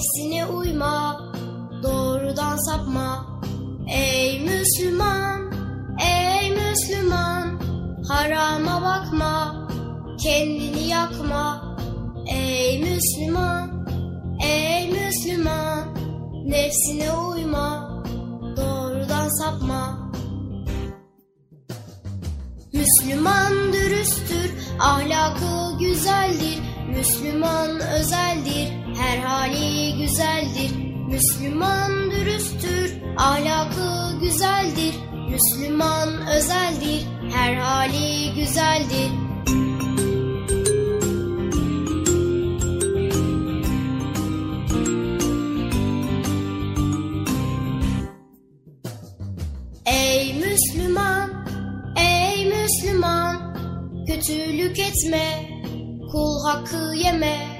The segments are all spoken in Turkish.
nefsine uyma, doğrudan sapma. Ey Müslüman, ey Müslüman, harama bakma, kendini yakma. Ey Müslüman, ey Müslüman, nefsine uyma, doğrudan sapma. Müslüman dürüsttür, ahlakı güzeldir. Müslüman özeldir, her hali güzeldir. Müslüman dürüsttür, ahlakı güzeldir. Müslüman özeldir, her hali güzeldir. Ey Müslüman, ey Müslüman, kötülük etme, kul hakkı yeme.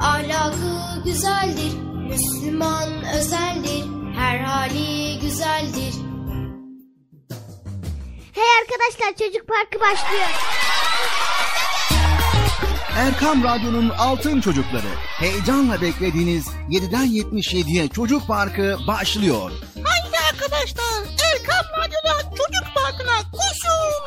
ahlakı güzeldir. Müslüman özeldir, her hali güzeldir. Hey arkadaşlar çocuk parkı başlıyor. Erkam Radyo'nun Altın Çocukları. Heyecanla beklediğiniz 7'den 77'ye Çocuk Parkı başlıyor. Haydi arkadaşlar Erkam Radyo'da çocuk parkına koşun.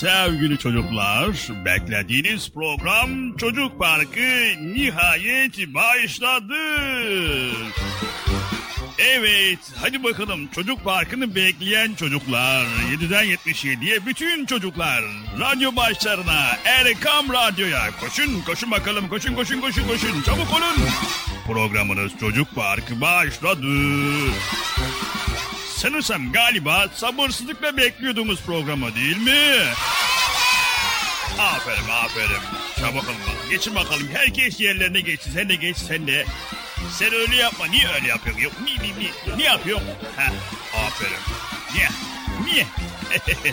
Sevgili çocuklar, beklediğiniz program Çocuk Parkı nihayet başladı. Evet, hadi bakalım Çocuk Parkı'nı bekleyen çocuklar, 7'den 77'ye bütün çocuklar, radyo başlarına, Erkam Radyo'ya koşun, koşun bakalım, koşun, koşun, koşun, koşun, çabuk olun. Programınız Çocuk Parkı başladı. Sanırsam galiba sabırsızlıkla bekliyordunuz programı değil mi? Aferin aferin. Çabuk olun. Geçin bakalım. Herkes yerlerine geçsin. Sen de geç sen de. Sen öyle yapma. Niye öyle yapıyorsun? Yok, niye, niye, niye, niye yapıyorsun? Ha, aferin. Niye? Niye?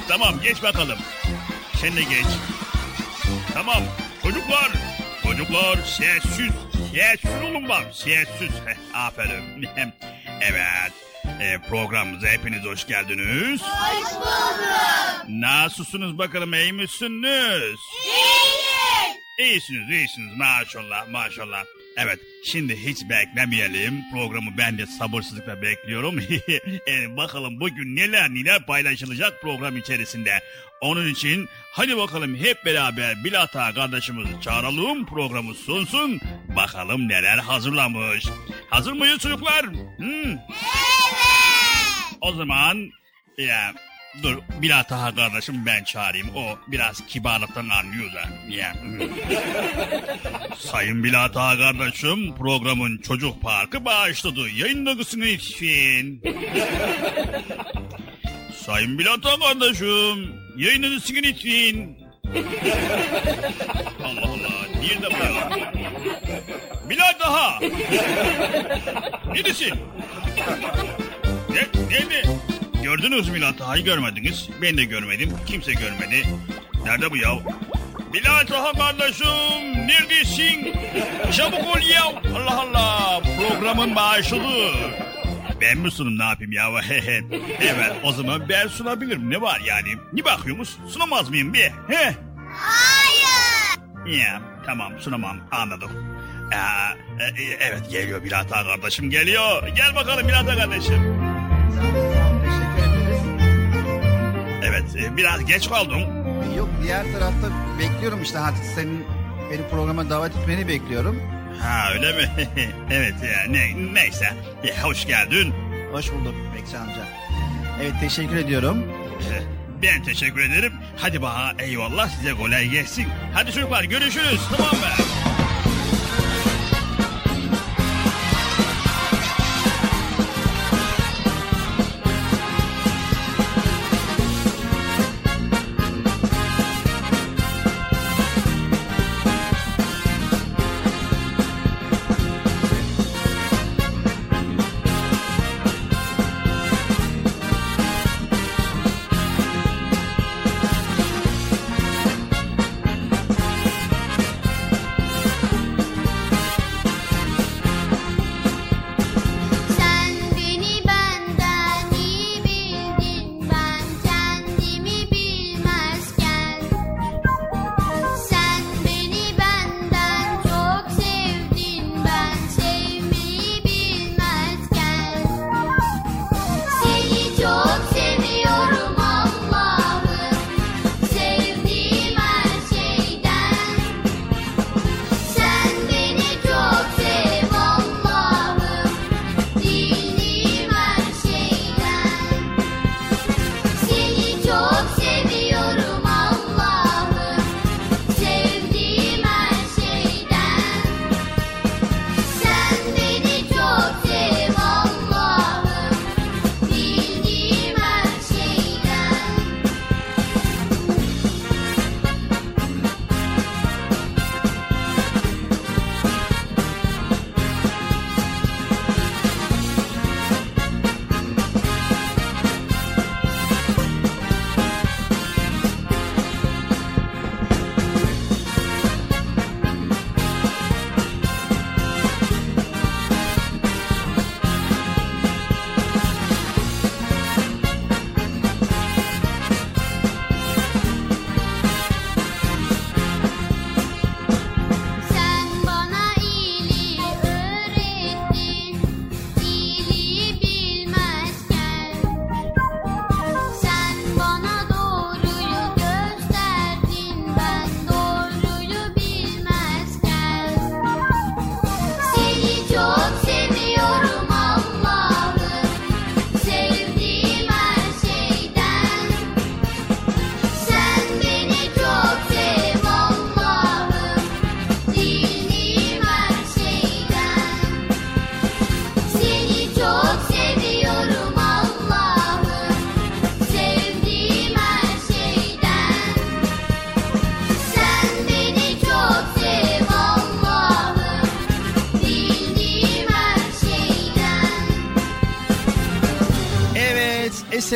tamam geç bakalım. Sen de geç. Tamam. Çocuklar. Çocuklar sessiz. Sessiz olun bak. Sessiz. Heh, aferin. evet. E, programımıza hepiniz hoş geldiniz. Hoş bulduk. Nasılsınız bakalım iyi misiniz? İyiyiz. İyisiniz iyisiniz maşallah maşallah. Evet şimdi hiç beklemeyelim. Programı ben de sabırsızlıkla bekliyorum. e, bakalım bugün neler neler paylaşılacak program içerisinde. Onun için hadi bakalım hep beraber Bilata kardeşimizi çağıralım programı sunsun. Bakalım neler hazırlamış. Hazır mıyız çocuklar? Hmm. O zaman ya dur Bilata kardeşim ben çağırayım. O biraz kibarlıktan anlıyor da. Sayın Bilata kardeşim programın çocuk parkı başladı. Yayınlamasını için. Sayın Bilata kardeşim yayınlamasını için. Allah Allah. Nerede bu ya? Bilal daha. Neredesin? Ne, nerede? Gördünüz mü Taha'yı görmediniz. Ben de görmedim. Kimse görmedi. Nerede bu ya? Bilal Taha kardeşim neredesin? Çabuk ol ya. Allah Allah. Programın başladı. Ben mi sunum ne yapayım ya? evet o zaman ben sunabilirim. Ne var yani? Ne bakıyorsunuz? Sunamaz mıyım bir? He? Hayır. Ya tamam sunamam anladım. Aa, e, e, evet geliyor Bilata kardeşim geliyor. Gel bakalım Bilata kardeşim. Evet e, biraz geç kaldım. Yok diğer tarafta bekliyorum işte artık senin beni programa davet etmeni bekliyorum. Ha öyle mi? evet ya ne, neyse. E, hoş geldin. Hoş bulduk Bekçi amca. Evet teşekkür ediyorum. E, ben teşekkür ederim. Hadi bana eyvallah size kolay gelsin. Hadi çocuklar görüşürüz tamam mı?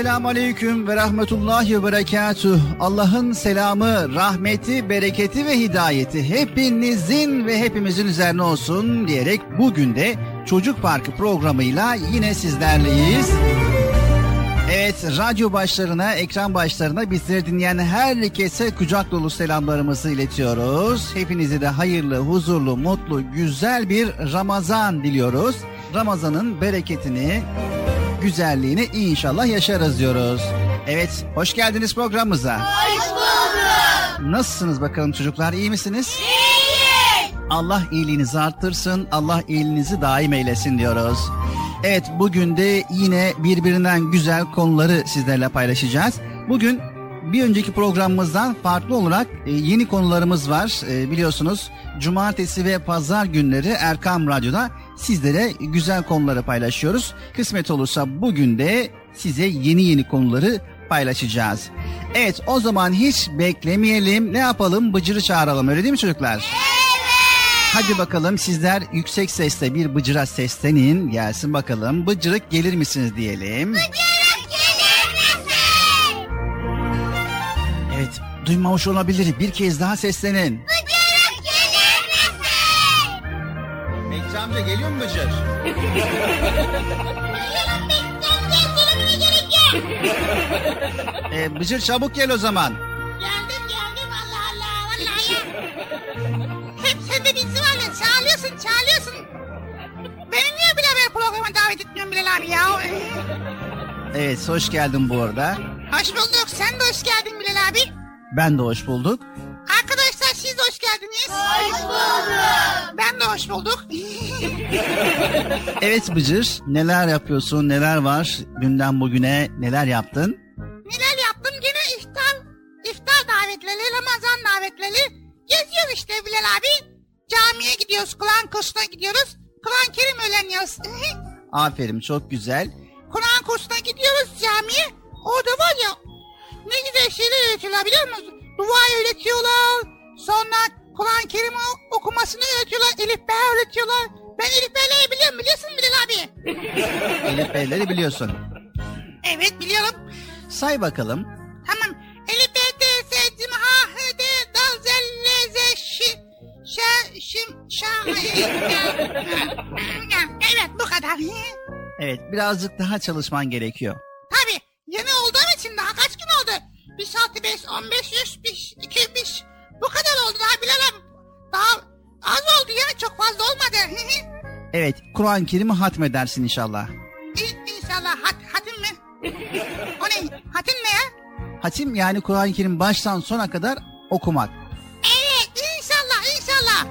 Esselamu Aleyküm ve Rahmetullahi ve Berekatuh. Allah'ın selamı, rahmeti, bereketi ve hidayeti hepinizin ve hepimizin üzerine olsun diyerek bugün de Çocuk Parkı programıyla yine sizlerleyiz. Evet, radyo başlarına, ekran başlarına bizleri dinleyen herkese kucak dolu selamlarımızı iletiyoruz. Hepinize de hayırlı, huzurlu, mutlu, güzel bir Ramazan diliyoruz. Ramazan'ın bereketini, güzelliğini inşallah yaşarız diyoruz. Evet, hoş geldiniz programımıza. Hoş bulduk. Nasılsınız bakalım çocuklar, iyi misiniz? İyi. Allah iyiliğinizi arttırsın, Allah iyiliğinizi daim eylesin diyoruz. Evet, bugün de yine birbirinden güzel konuları sizlerle paylaşacağız. Bugün bir önceki programımızdan farklı olarak e, yeni konularımız var. E, biliyorsunuz cumartesi ve pazar günleri Erkam Radyo'da sizlere güzel konuları paylaşıyoruz. Kısmet olursa bugün de size yeni yeni konuları paylaşacağız. Evet o zaman hiç beklemeyelim. Ne yapalım? Bıcır'ı çağıralım öyle değil mi çocuklar? Evet. Hadi bakalım sizler yüksek sesle bir bıcıra seslenin. Gelsin bakalım. Bıcırık gelir misiniz diyelim. Bıcırık duymamış olabilir. Bir kez daha seslenin. Bıcırık gelir misin? Bekçi amca geliyor mu Bıcır? Sen. Ee, Bıcır çabuk gel o zaman. Geldim geldim Allah Allah vallahi ya. Hep sende dizi var ya çağırıyorsun çağırıyorsun. Beni niye bile böyle programa davet etmiyorsun Bilal abi ya? Evet hoş geldin bu arada. Hoş bulduk sen de hoş geldin Bilal abi. Ben de hoş bulduk. Arkadaşlar siz de hoş geldiniz. Hoş bulduk. Ben de hoş bulduk. Evet Bıcır neler yapıyorsun neler var dünden bugüne neler yaptın? Neler yaptım gene iftar, iftar davetleri, Ramazan davetleri. Geziyoruz işte Bilal abi. Camiye gidiyoruz, Kur'an kursuna gidiyoruz. Kur'an Kerim öğreniyoruz. Aferin çok güzel. Kur'an kursuna gidiyoruz camiye. Orada var ya ne güzel şeyler öğretiyorlar biliyor musun? Dua öğretiyorlar. Sonra Kur'an Kerim okumasını öğretiyorlar. Elif B öğretiyorlar. Ben Elif B'leri biliyorum biliyorsun Bilal abi. Elif Beyleri biliyorsun. Evet biliyorum. Say bakalım. Tamam. Elif B D S C M A H D D Z L Z Ş Ş Şim Ş Evet bu kadar. Evet birazcık daha çalışman gerekiyor. Tabii 5 artı 5 15 100 5 205. Bu kadar oldu daha Bilal Daha az oldu ya çok fazla olmadı. evet Kur'an-ı Kerim'i hatmedersin inşallah. İ- inşallah hat, hatim mi? o ne? Hatim ne ya? Hatim yani Kur'an-ı Kerim baştan sona kadar okumak. Evet inşallah inşallah.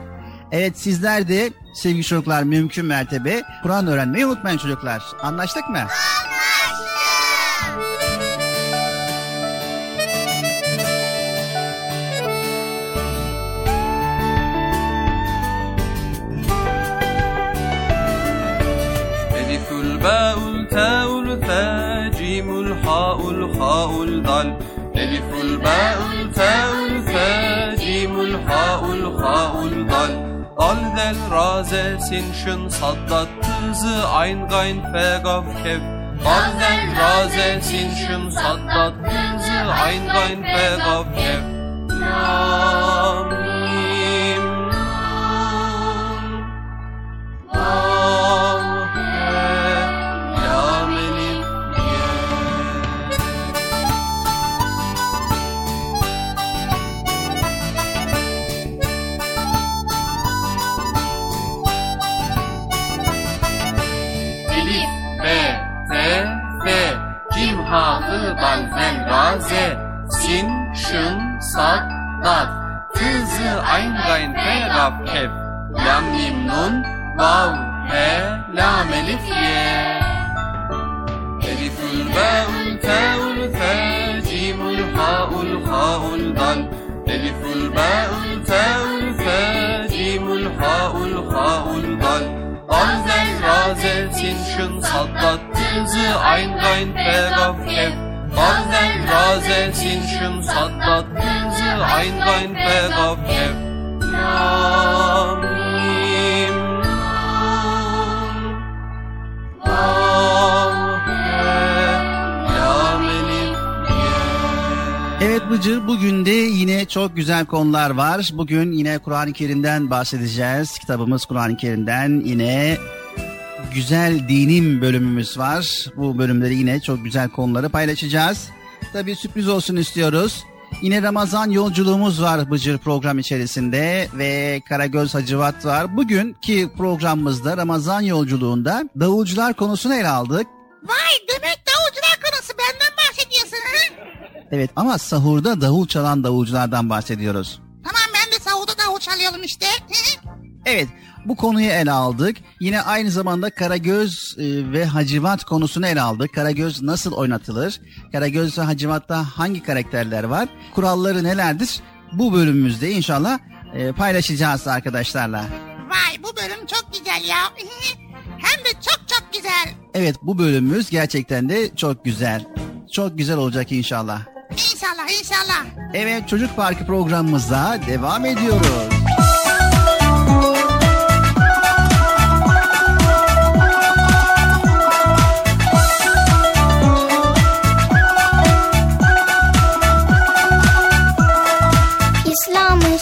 Evet sizler de sevgili çocuklar mümkün mertebe Kur'an öğrenmeyi unutmayın çocuklar. Anlaştık mı? Aa! الفاء جيم الحاء الخاء الضال ألف الباء الفاء الفاء جيم الحاء الخاء الضال Al zel ra sin şın saddat tızı ayn gayn fe gaf kev Al zel raze sin şın saddat tızı ayn gayn fe gaf kev Lam mim Hağı balven raze Sin şın sak dat Tızı ayn gayn te rab kef. Lam mim nun vav he lam elif ye. Elifül vaul teul fe Cimul haul haul dal. Elifül vaul teul fe Mädchen Evet Bıcır bugün de yine çok güzel konular var. Bugün yine Kur'an-ı Kerim'den bahsedeceğiz. Kitabımız Kur'an-ı Kerim'den yine güzel dinim bölümümüz var. Bu bölümleri yine çok güzel konuları paylaşacağız. Tabii sürpriz olsun istiyoruz. Yine Ramazan yolculuğumuz var Bıcır program içerisinde ve Karagöz Hacivat var. Bugünkü programımızda Ramazan yolculuğunda davulcular konusunu ele aldık. Vay demek davulcular konusu benden bahsediyorsun ha? Evet ama sahurda davul çalan davulculardan bahsediyoruz. Tamam ben de savuda davul çalıyorum işte. Evet bu konuyu ele aldık. Yine aynı zamanda Karagöz e, ve Hacivat konusunu ele aldık. Karagöz nasıl oynatılır? Karagöz ve Hacivat'ta hangi karakterler var? Kuralları nelerdir? Bu bölümümüzde inşallah e, paylaşacağız arkadaşlarla. Vay bu bölüm çok güzel ya. Hem de çok çok güzel. Evet bu bölümümüz gerçekten de çok güzel. Çok güzel olacak inşallah. İnşallah inşallah. Evet Çocuk Parkı programımıza devam ediyoruz.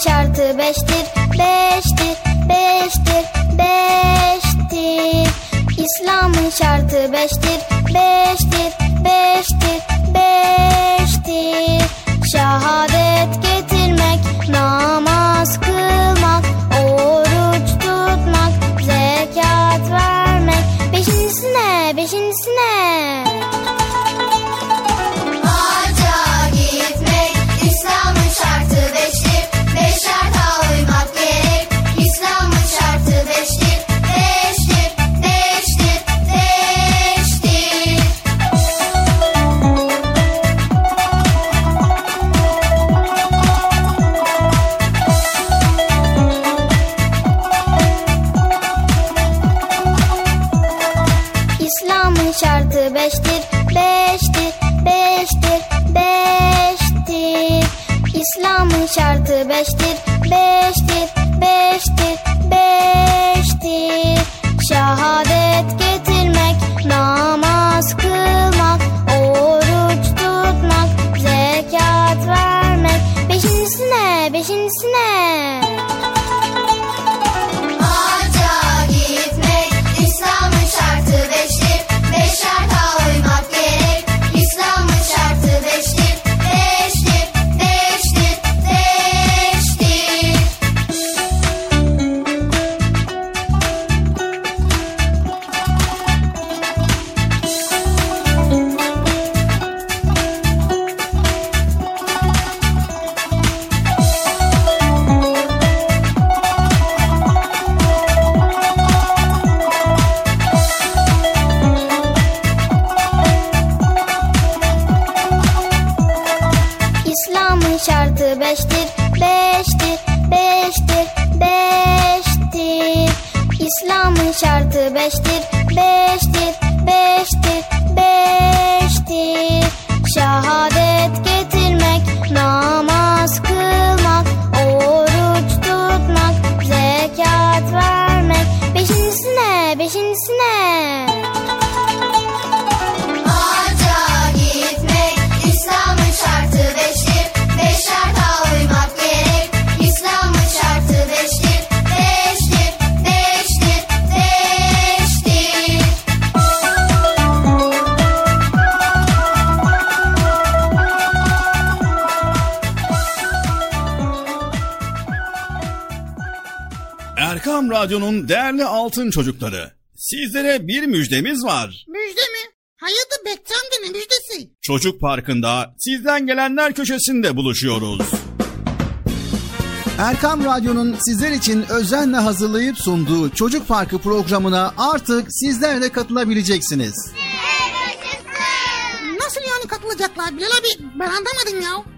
Şartı beştir, beştir, beştir, beştir. İslam'ın şartı beştir, beştir, beştir, beştir. Şehadet getirmek, namaz kılmak, oruç tutmak, zekat vermek. Beşincisi ne? Altın çocukları. Sizlere bir müjdemiz var. Müjde mi? Hayırdır Bekçam'da ne müjdesi? Çocuk Parkı'nda sizden gelenler köşesinde buluşuyoruz. Erkam Radyo'nun sizler için özenle hazırlayıp sunduğu Çocuk Parkı programına artık sizler de katılabileceksiniz. Nasıl yani katılacaklar Bilal abi? Ben anlamadım ya.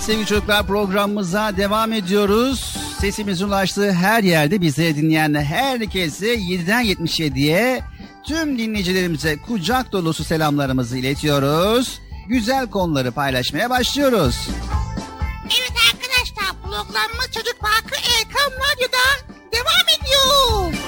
Sevgili çocuklar programımıza devam ediyoruz. Sesimizin ulaştığı her yerde bizi dinleyen herkese 7'den 77'ye tüm dinleyicilerimize kucak dolusu selamlarımızı iletiyoruz. Güzel konuları paylaşmaya başlıyoruz. Evet arkadaşlar programımız Çocuk Parkı Erkan Radyo'da devam ediyor.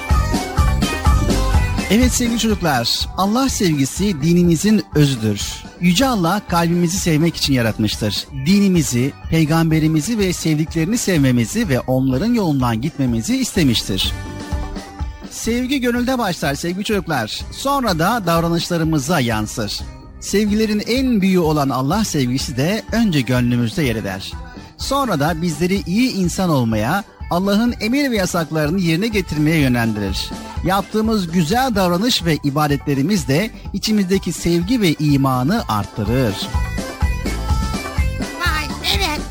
Evet sevgili çocuklar, Allah sevgisi dinimizin özüdür. Yüce Allah kalbimizi sevmek için yaratmıştır. Dinimizi, peygamberimizi ve sevdiklerini sevmemizi ve onların yolundan gitmemizi istemiştir. Sevgi gönülde başlar sevgili çocuklar. Sonra da davranışlarımıza yansır. Sevgilerin en büyüğü olan Allah sevgisi de önce gönlümüzde yer eder. Sonra da bizleri iyi insan olmaya, Allah'ın emir ve yasaklarını yerine getirmeye yönlendirir. Yaptığımız güzel davranış ve ibadetlerimiz de içimizdeki sevgi ve imanı arttırır. Vay evet.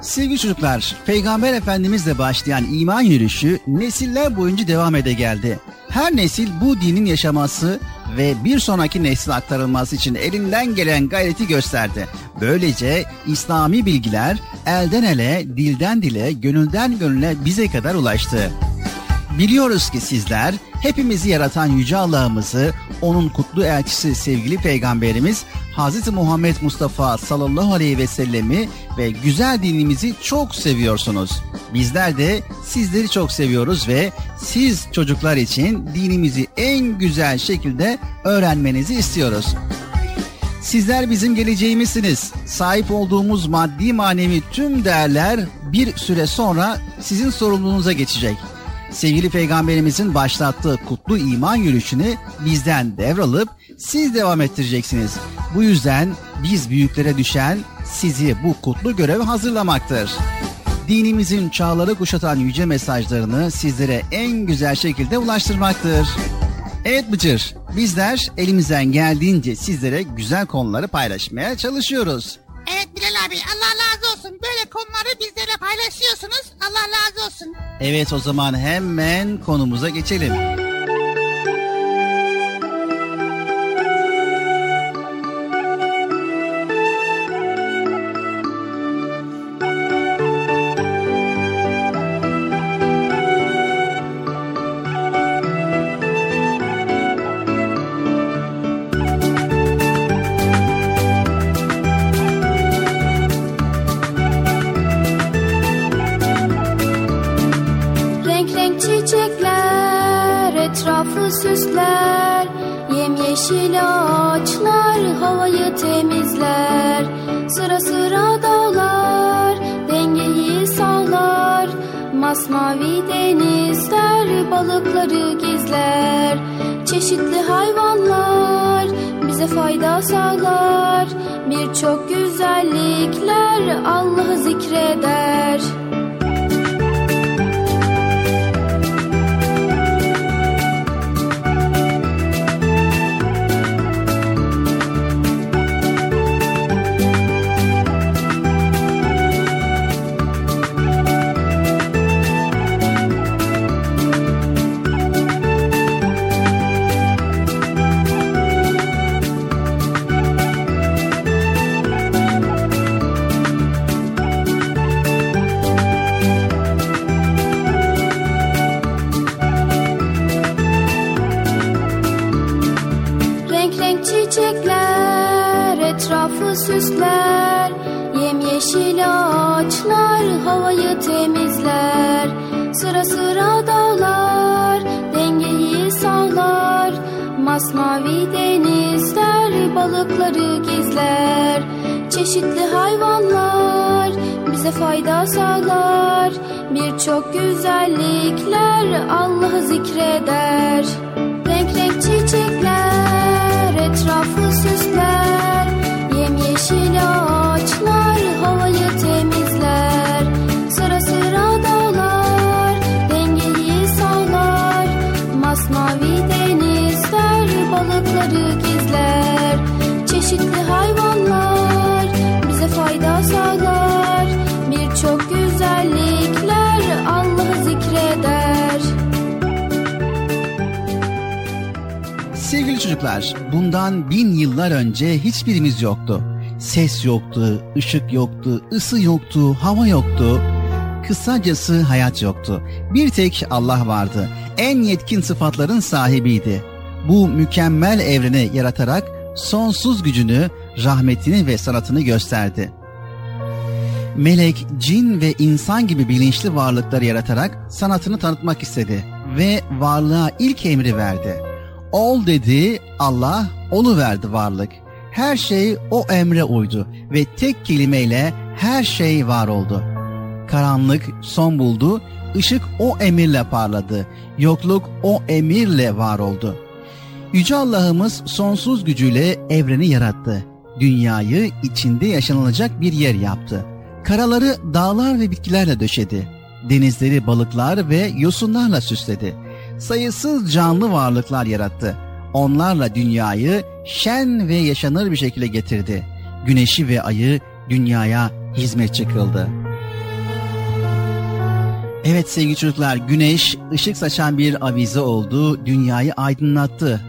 Sevgili çocuklar, Peygamber Efendimizle başlayan iman yürüyüşü nesiller boyunca devam ede geldi. Her nesil bu dinin yaşaması ve bir sonraki nesle aktarılması için elinden gelen gayreti gösterdi. Böylece İslami bilgiler elden ele, dilden dile, gönülden gönüle bize kadar ulaştı. Biliyoruz ki sizler hepimizi yaratan Yüce Allah'ımızı, onun kutlu elçisi sevgili Peygamberimiz Hz. Muhammed Mustafa sallallahu aleyhi ve sellemi ve güzel dinimizi çok seviyorsunuz. Bizler de sizleri çok seviyoruz ve siz çocuklar için dinimizi en güzel şekilde öğrenmenizi istiyoruz. Sizler bizim geleceğimizsiniz. Sahip olduğumuz maddi manevi tüm değerler bir süre sonra sizin sorumluluğunuza geçecek. Sevgili peygamberimizin başlattığı kutlu iman yürüyüşünü bizden devralıp siz devam ettireceksiniz. Bu yüzden biz büyüklere düşen sizi bu kutlu göreve hazırlamaktır. Dinimizin çağları kuşatan yüce mesajlarını sizlere en güzel şekilde ulaştırmaktır. Evet Bıcır, bizler elimizden geldiğince sizlere güzel konuları paylaşmaya çalışıyoruz. Evet Bilal abi Allah razı olsun. Böyle konuları bizlerle paylaşıyorsunuz. Allah razı olsun. Evet o zaman hemen konumuza geçelim. Güzellikler Allah'ı zikreder çocuklar, bundan bin yıllar önce hiçbirimiz yoktu. Ses yoktu, ışık yoktu, ısı yoktu, hava yoktu. Kısacası hayat yoktu. Bir tek Allah vardı. En yetkin sıfatların sahibiydi. Bu mükemmel evreni yaratarak sonsuz gücünü, rahmetini ve sanatını gösterdi. Melek, cin ve insan gibi bilinçli varlıkları yaratarak sanatını tanıtmak istedi ve varlığa ilk emri verdi. Ol dedi Allah, olu verdi varlık. Her şey o emre uydu ve tek kelimeyle her şey var oldu. Karanlık son buldu, ışık o emirle parladı, yokluk o emirle var oldu. Yüce Allah'ımız sonsuz gücüyle evreni yarattı. Dünyayı içinde yaşanılacak bir yer yaptı. Karaları dağlar ve bitkilerle döşedi. Denizleri balıklar ve yosunlarla süsledi. Sayısız canlı varlıklar yarattı. Onlarla dünyayı şen ve yaşanır bir şekilde getirdi. Güneşi ve ayı dünyaya hizmetçi kıldı. Evet sevgili çocuklar, güneş ışık saçan bir avize oldu, dünyayı aydınlattı.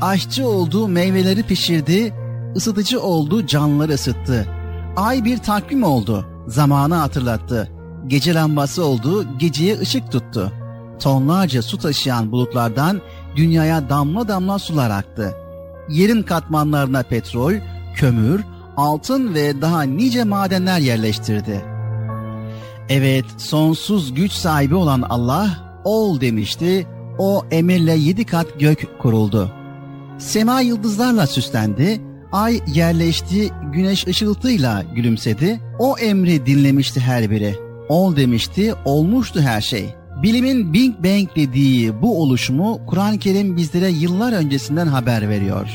Aşçı oldu, meyveleri pişirdi, ısıtıcı oldu, canlıları ısıttı. Ay bir takvim oldu, zamanı hatırlattı. Gece lambası oldu, geceye ışık tuttu. Tonlarca su taşıyan bulutlardan dünyaya damla damla sular aktı. Yerin katmanlarına petrol, kömür, altın ve daha nice madenler yerleştirdi. Evet, sonsuz güç sahibi olan Allah ol demişti. O emirle yedi kat gök kuruldu. Sema yıldızlarla süslendi. Ay yerleşti, güneş ışıltıyla gülümsedi. O emri dinlemişti her biri. Ol demişti, olmuştu her şey. Bilimin Big Bang dediği bu oluşumu Kur'an-ı Kerim bizlere yıllar öncesinden haber veriyor.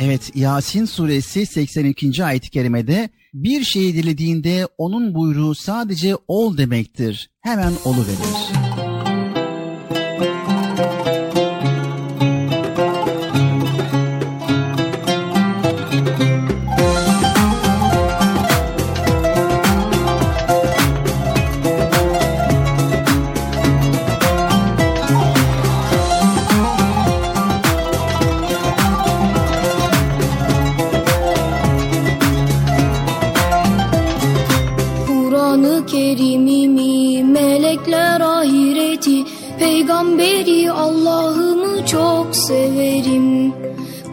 Evet Yasin suresi 82. ayet-i kerimede bir şeyi dilediğinde onun buyruğu sadece ol demektir. Hemen olu verir. Peygamberi Allah'ımı çok severim.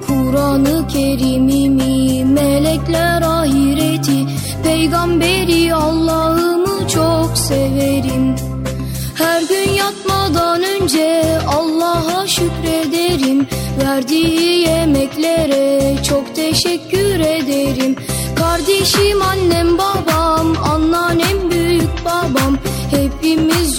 Kur'an-ı Kerim'imi melekler ahireti. Peygamberi Allah'ımı çok severim. Her gün yatmadan önce Allah'a şükrederim. Verdiği yemeklere çok teşekkür ederim. Kardeşim annem babam anneannem büyük babam. Hepimiz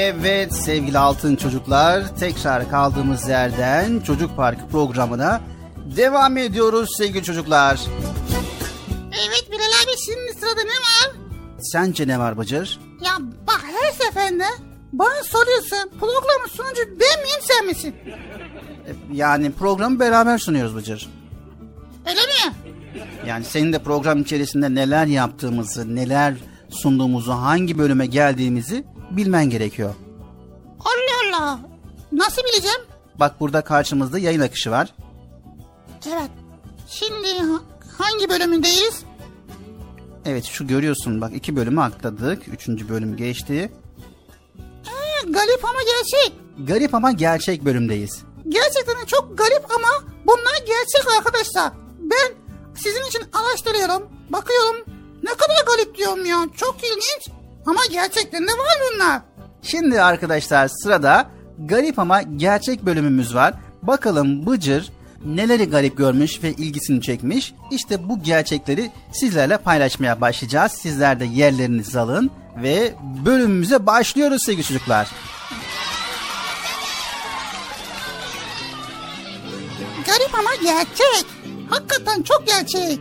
Evet sevgili altın çocuklar tekrar kaldığımız yerden Çocuk Parkı programına devam ediyoruz sevgili çocuklar. Evet Bilal abi şimdi sırada ne var? Sence ne var Bıcır? Ya bak her seferinde bana soruyorsun programın sunucu ben miyim sen misin? E, Yani programı beraber sunuyoruz Bıcır. Öyle mi? Yani senin de program içerisinde neler yaptığımızı, neler sunduğumuzu, hangi bölüme geldiğimizi bilmen gerekiyor. Allah Allah. Nasıl bileceğim? Bak burada karşımızda yayın akışı var. Evet. Şimdi ha- hangi bölümündeyiz? Evet şu görüyorsun bak iki bölümü atladık. Üçüncü bölüm geçti. Ha, garip ama gerçek. Garip ama gerçek bölümdeyiz. Gerçekten çok garip ama bunlar gerçek arkadaşlar. Ben sizin için araştırıyorum, bakıyorum. Ne kadar garip diyorum ya. Çok ilginç. Ama gerçekten de var bunlar. Şimdi arkadaşlar sırada garip ama gerçek bölümümüz var. Bakalım Bıcır neleri garip görmüş ve ilgisini çekmiş. İşte bu gerçekleri sizlerle paylaşmaya başlayacağız. Sizler de yerlerinizi alın ve bölümümüze başlıyoruz sevgili çocuklar. Garip ama gerçek. Hakikaten çok gerçek.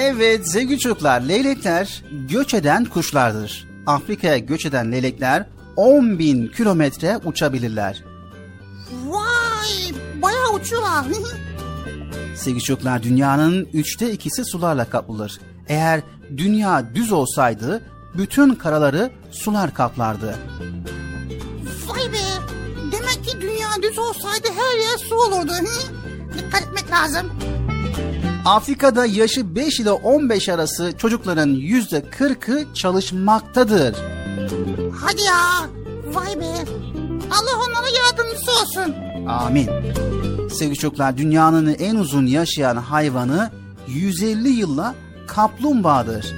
Evet sevgili çocuklar leylekler göç eden kuşlardır. Afrika'ya göç eden leylekler 10 bin kilometre uçabilirler. Vay bayağı uçuyorlar. Sevgili çocuklar dünyanın üçte ikisi sularla kaplıdır. Eğer dünya düz olsaydı bütün karaları sular kaplardı. Vay be. Demek ki dünya düz olsaydı her yer su olurdu. Dikkat etmek lazım. Afrika'da yaşı 5 ile 15 arası çocukların yüzde 40'ı çalışmaktadır. Hadi ya. Vay be. Allah onlara yardımcısı olsun. Amin. Sevgili çocuklar dünyanın en uzun yaşayan hayvanı 150 yılla kaplumbağadır.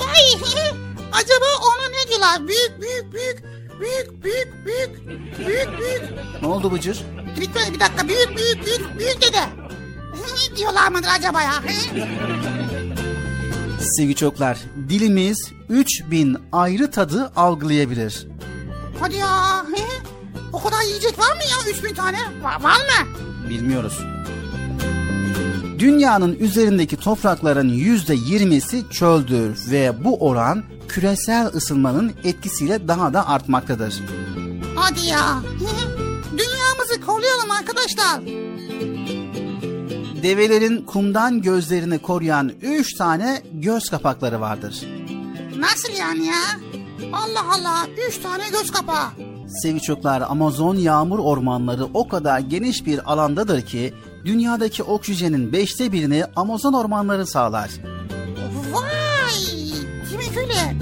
Vay. Acaba ona ne diyorlar? Büyük büyük büyük. Büyük büyük büyük. Büyük büyük. Ne oldu Bıcır? Bitmedi bir dakika. Büyük büyük büyük büyük dede. Diyorlar mıdır acaba ya? Sevgili çocuklar dilimiz 3000 ayrı tadı algılayabilir. Hadi ya. O kadar yiyecek var mı ya? 3000 tane. Var, var mı? Bilmiyoruz. Dünyanın üzerindeki toprakların yüzde yirmisi çöldür ve bu oran küresel ısınmanın etkisiyle daha da artmaktadır. Hadi ya. Dünyamızı koruyalım arkadaşlar. Develerin kumdan gözlerini koruyan üç tane göz kapakları vardır. Nasıl yani ya? Allah Allah. Üç tane göz kapağı. Sevgili çocuklar Amazon yağmur ormanları o kadar geniş bir alandadır ki dünyadaki oksijenin beşte birini Amazon ormanları sağlar. Vay. Demek öyle.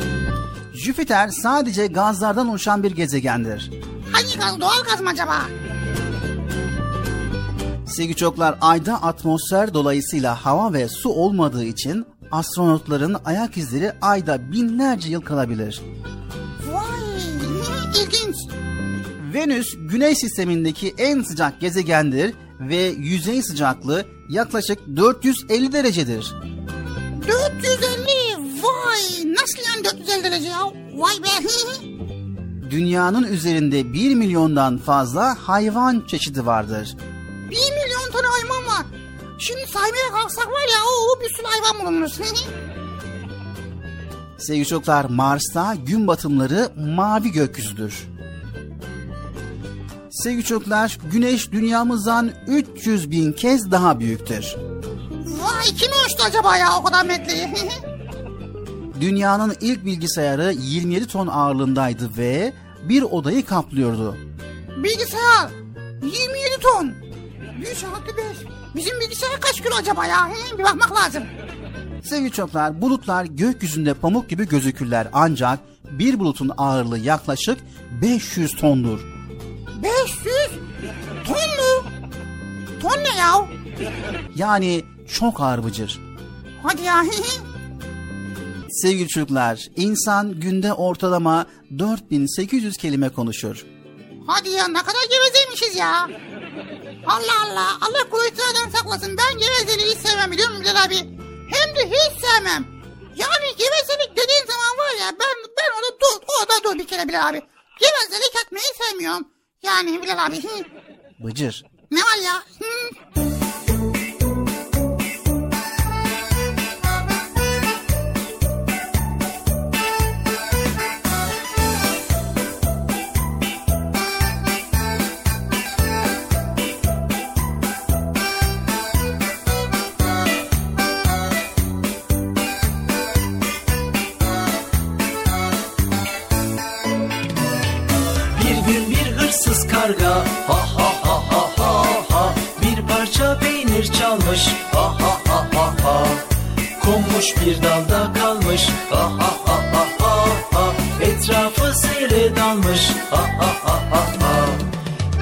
Jüpiter sadece gazlardan oluşan bir gezegendir. Hangi gaz? Doğal gaz mı acaba? Sevgili çocuklar ayda atmosfer dolayısıyla hava ve su olmadığı için astronotların ayak izleri ayda binlerce yıl kalabilir. Vay. İlginç. Venüs güneş sistemindeki en sıcak gezegendir ve yüzey sıcaklığı yaklaşık 450 derecedir. 450. Vay. Nasıl yani 450 derece ya? Vay be. Dünyanın üzerinde 1 milyondan fazla hayvan çeşidi vardır. 1 milyon tane hayvan var. Şimdi saymaya kalksak var ya o bir sürü hayvan bulunur. Sevgili çocuklar Mars'ta gün batımları mavi gökyüzüdür. Sevgili çocuklar Güneş dünyamızdan 300 bin kez daha büyüktür. Vay kim ölçtü acaba ya o kadar metreyi? Dünyanın ilk bilgisayarı 27 ton ağırlığındaydı ve bir odayı kaplıyordu. Bilgisayar 27 ton. 100 artı 5. Bizim bilgisayar kaç kilo acaba ya? He, bir bakmak lazım. Sevgili çocuklar bulutlar gökyüzünde pamuk gibi gözükürler ancak bir bulutun ağırlığı yaklaşık 500 tondur. 500 ton mu? Ton ne ya? Yani çok ağır bıcır. Hadi ya. Sevgili çocuklar, insan günde ortalama 4800 kelime konuşur. Hadi ya ne kadar gevezeymişiz ya. Allah Allah. Allah kuvvetlerden saklasın. Ben gevezeliği hiç sevmem biliyor musun Bilal abi? Hem de hiç sevmem. Yani gevezelik dediğin zaman var ya ben ben orada dur, orada dur bir kere Bilal abi. Gevezelik etmeyi sevmiyorum. Yani Bilal abi. Bıcır. Ne var ya? Hı. Karga ha ha ha ha ha ha bir parça peynir çalmış ha ha ha ha ha konmuş bir dalda kalmış ha ha ha ha ha ha etrafı seyre dalmış ha ha ha ha ha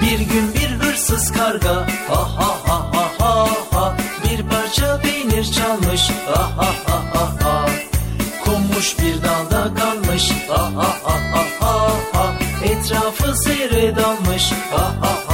bir gün bir hırsız karga ha ha ha ha ha ha bir parça peynir çalmış ha ha ha ha ha konmuş bir dalda kalmış ha ha ha ha etrafı seyre dalmış. Ha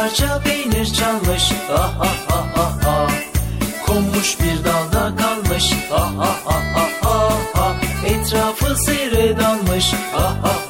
Bir parça peynir çalmış ha ha ha ha ha. Konmuş bir dalda kalmış ha ha ha ha ha Etrafı seyre dalmış ha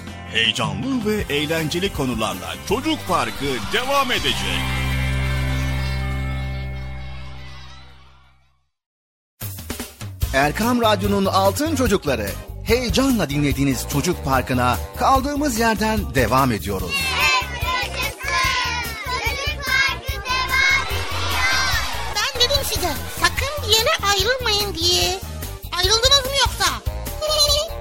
Heyecanlı ve eğlenceli konularla Çocuk Parkı devam edecek. Erkam Radyo'nun Altın Çocukları heyecanla dinlediğiniz Çocuk Parkı'na kaldığımız yerden devam ediyoruz. Çocuk parkı devam ediyor. Ben dedim size sakın bir yere ayrılmayın diye. Ayrıldınız mı yoksa?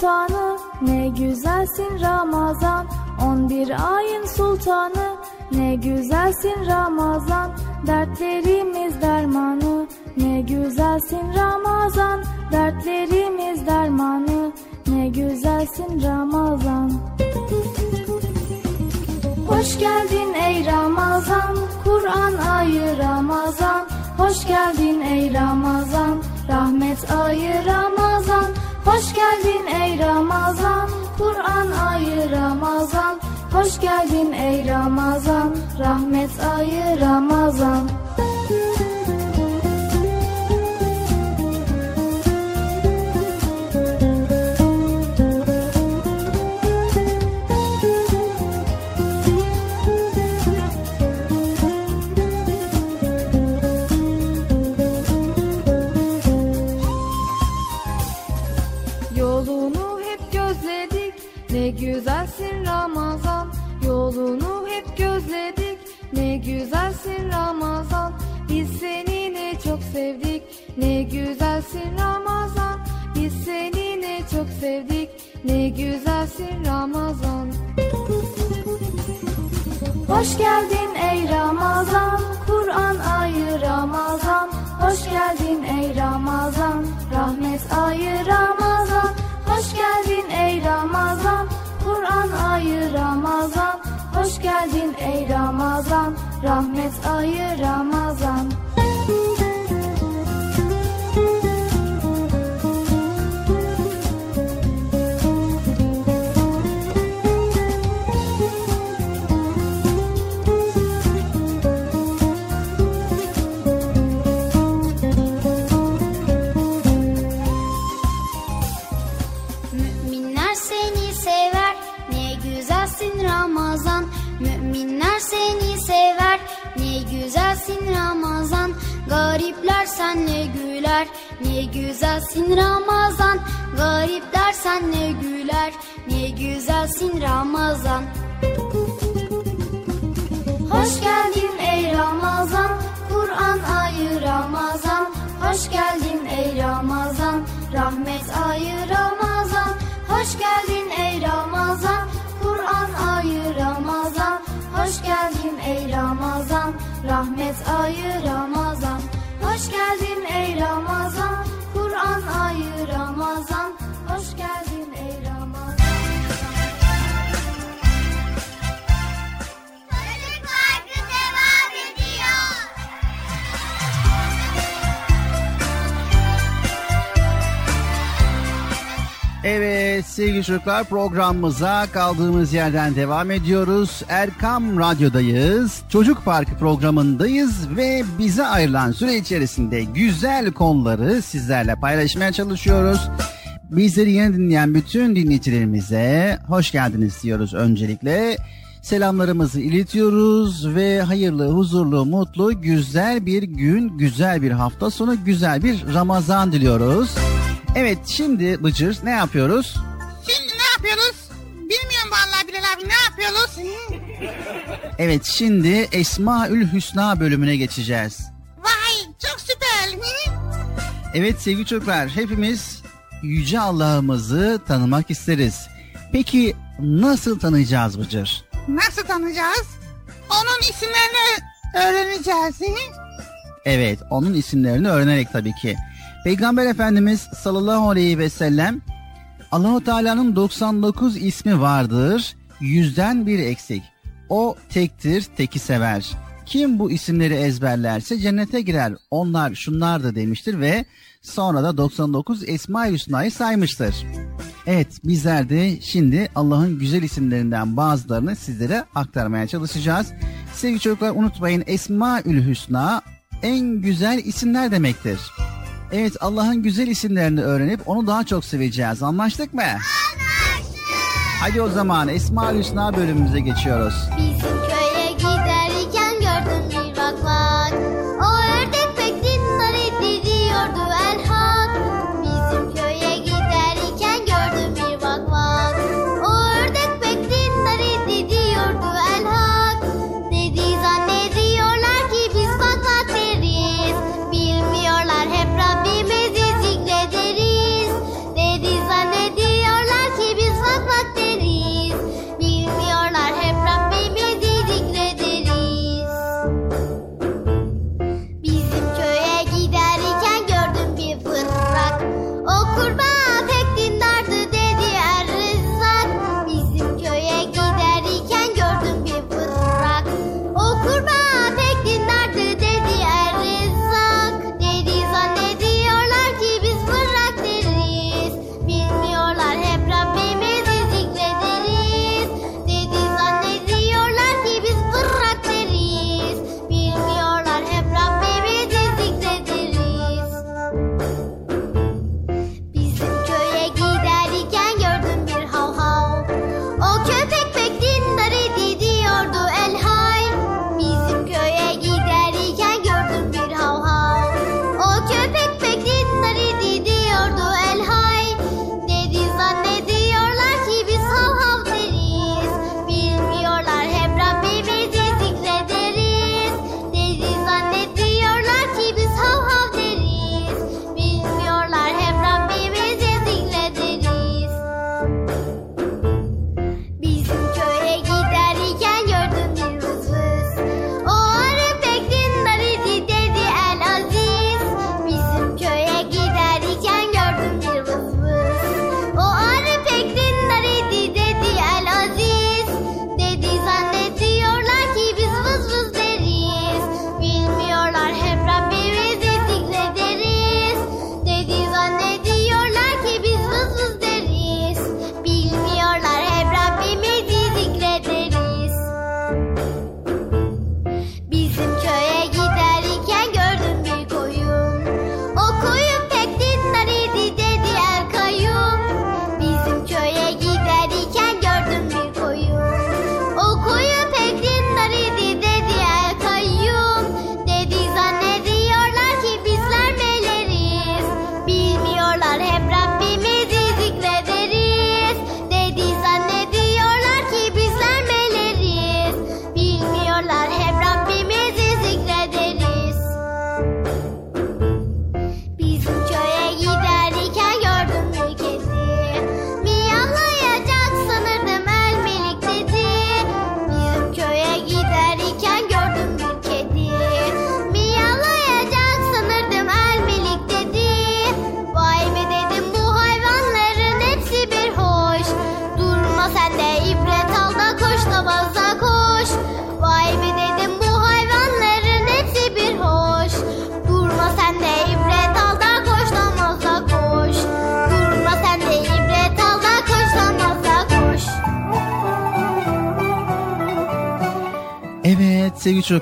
Sultanı ne güzelsin Ramazan On bir ayın sultanı ne güzelsin Ramazan Dertlerimiz dermanı ne güzelsin Ramazan Dertlerimiz dermanı ne güzelsin Ramazan Hoş geldin ey Ramazan, Kur'an ayı Ramazan. Hoş geldin ey Ramazan, rahmet ayı Ramazan. Hoş geldin ey Ramazan, Kur'an ayı Ramazan. Hoş geldin ey Ramazan, rahmet ayı Ramazan. Ne güzelsin Ramazan Yolunu hep gözledik ne güzelsin Ramazan Biz seni ne çok sevdik ne güzelsin Ramazan Biz seni ne çok sevdik ne güzelsin Ramazan Hoş geldin ey Ramazan, Kur'an ayı Ramazan. Hoş geldin ey Ramazan, rahmet ayı Ramazan. Hoş geldin ey Ramazan, Kur'an ayı Ramazan. Hoş geldin ey Ramazan, rahmet ayı Ramazan. Ramazan Garipler senle güler ne güzelsin Ramazan Garipler senle güler ne güzelsin Ramazan Hoş geldin ey Ramazan, Kur'an ayı Ramazan. Hoş geldin ey Ramazan, rahmet ayı Ramazan. Hoş geldin ey Ramazan, Kur'an ayı Ramazan. Hoş geldin ey Ramazan, rahmet ayı Ramazan. Hoş geldin ey Ramazan, Kur'an ayı Ramazan. Hoş geldin ey Evet sevgili çocuklar programımıza kaldığımız yerden devam ediyoruz. Erkam Radyo'dayız. Çocuk Parkı programındayız ve bize ayrılan süre içerisinde güzel konuları sizlerle paylaşmaya çalışıyoruz. Bizleri yeni dinleyen bütün dinleyicilerimize hoş geldiniz diyoruz öncelikle. Selamlarımızı iletiyoruz ve hayırlı, huzurlu, mutlu, güzel bir gün, güzel bir hafta sonu, güzel bir Ramazan diliyoruz. Evet şimdi Bıcır ne yapıyoruz? Şimdi ne yapıyoruz? Bilmiyorum vallahi Bilal abi ne yapıyoruz? Evet şimdi Esmaül Hüsna bölümüne geçeceğiz. Vay çok süper. Evet sevgili çocuklar hepimiz Yüce Allah'ımızı tanımak isteriz. Peki nasıl tanıyacağız Bıcır? Nasıl tanıyacağız? Onun isimlerini öğreneceğiz. Evet onun isimlerini öğrenerek tabii ki. Peygamber Efendimiz sallallahu aleyhi ve sellem Allahu Teala'nın 99 ismi vardır. Yüzden bir eksik. O tektir, teki sever. Kim bu isimleri ezberlerse cennete girer. Onlar şunlar da demiştir ve sonra da 99 Esma-i Hüsna'yı saymıştır. Evet bizler de şimdi Allah'ın güzel isimlerinden bazılarını sizlere aktarmaya çalışacağız. Sevgili çocuklar unutmayın Esma-ül Hüsna en güzel isimler demektir. Evet Allah'ın güzel isimlerini öğrenip onu daha çok seveceğiz. Anlaştık mı? Anlaştık. Hadi o zaman Esma-ül Hüsna bölümümüze geçiyoruz. Bizim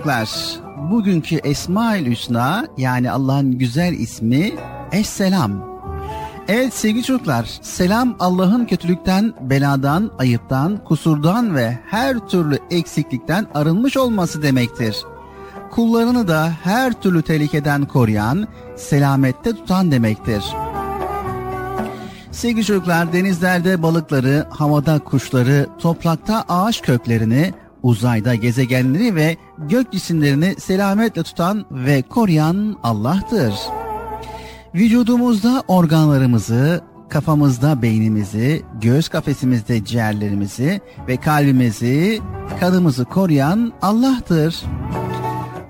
çocuklar, bugünkü Esma-ül Hüsna yani Allah'ın güzel ismi Esselam. Evet sevgili çocuklar, selam Allah'ın kötülükten, beladan, ayıptan, kusurdan ve her türlü eksiklikten arınmış olması demektir. Kullarını da her türlü tehlikeden koruyan, selamette tutan demektir. Sevgili çocuklar, denizlerde balıkları, havada kuşları, toprakta ağaç köklerini, uzayda gezegenleri ve gök cisimlerini selametle tutan ve koruyan Allah'tır. Vücudumuzda organlarımızı, kafamızda beynimizi, göğüs kafesimizde ciğerlerimizi ve kalbimizi, kanımızı koruyan Allah'tır.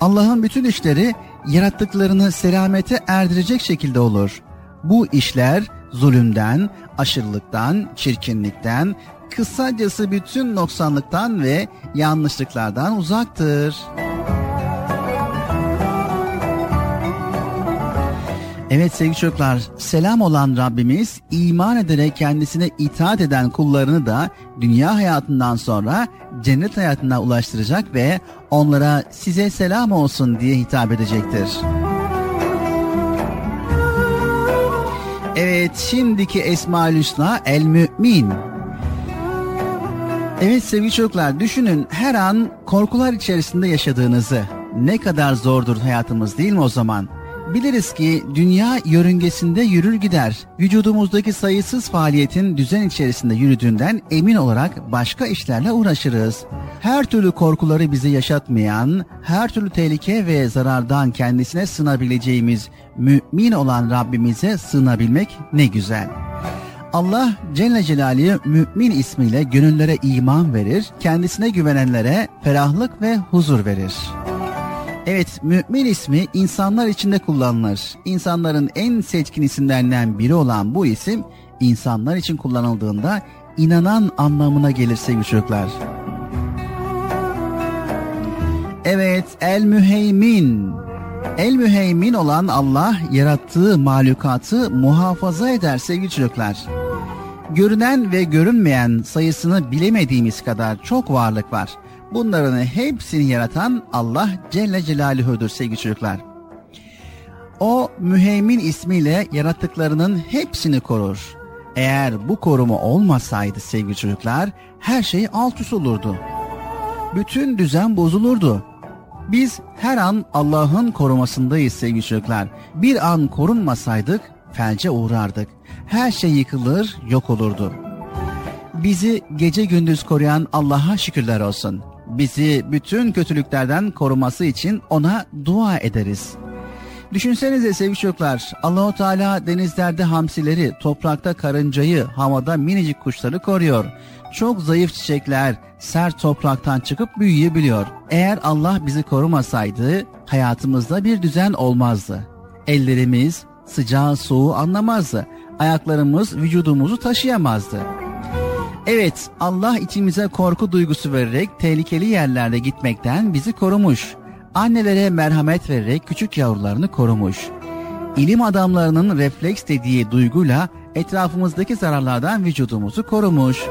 Allah'ın bütün işleri yarattıklarını selamete erdirecek şekilde olur. Bu işler zulümden, aşırılıktan, çirkinlikten, kısacası bütün noksanlıktan ve yanlışlıklardan uzaktır. Evet sevgili çocuklar, selam olan Rabbimiz iman ederek kendisine itaat eden kullarını da dünya hayatından sonra cennet hayatına ulaştıracak ve onlara size selam olsun diye hitap edecektir. Evet şimdiki Esma-ül Hüsna El Mümin. Evet sevgili çocuklar düşünün her an korkular içerisinde yaşadığınızı. Ne kadar zordur hayatımız değil mi o zaman? Biliriz ki dünya yörüngesinde yürür gider. Vücudumuzdaki sayısız faaliyetin düzen içerisinde yürüdüğünden emin olarak başka işlerle uğraşırız. Her türlü korkuları bize yaşatmayan, her türlü tehlike ve zarardan kendisine sığınabileceğimiz mümin olan Rabbimize sığınabilmek ne güzel. Allah Celle Celaluhu mümin ismiyle gönüllere iman verir, kendisine güvenenlere ferahlık ve huzur verir. Evet, mümin ismi insanlar içinde kullanılır. İnsanların en seçkin isimlerinden biri olan bu isim, insanlar için kullanıldığında inanan anlamına gelir sevgili çocuklar. Evet, El Müheymin. El Müheymin olan Allah yarattığı mahlukatı muhafaza eder sevgili çocuklar. Görünen ve görünmeyen sayısını bilemediğimiz kadar çok varlık var. Bunların hepsini yaratan Allah Celle Celaluhu'dur sevgili çocuklar. O müheymin ismiyle yarattıklarının hepsini korur. Eğer bu koruma olmasaydı sevgili çocuklar her şey alt üst olurdu. Bütün düzen bozulurdu. Biz her an Allah'ın korumasındayız sevgili çocuklar. Bir an korunmasaydık felce uğrardık. Her şey yıkılır, yok olurdu. Bizi gece gündüz koruyan Allah'a şükürler olsun. Bizi bütün kötülüklerden koruması için ona dua ederiz. Düşünsenize sevgili çocuklar, Allahu Teala denizlerde hamsileri, toprakta karıncayı, havada minicik kuşları koruyor. Çok zayıf çiçekler sert topraktan çıkıp büyüyebiliyor. Eğer Allah bizi korumasaydı hayatımızda bir düzen olmazdı. Ellerimiz sıcağı soğuğu anlamazdı. Ayaklarımız vücudumuzu taşıyamazdı. Evet, Allah içimize korku duygusu vererek tehlikeli yerlerde gitmekten bizi korumuş. Annelere merhamet vererek küçük yavrularını korumuş. İlim adamlarının refleks dediği duyguyla etrafımızdaki zararlardan vücudumuzu korumuş.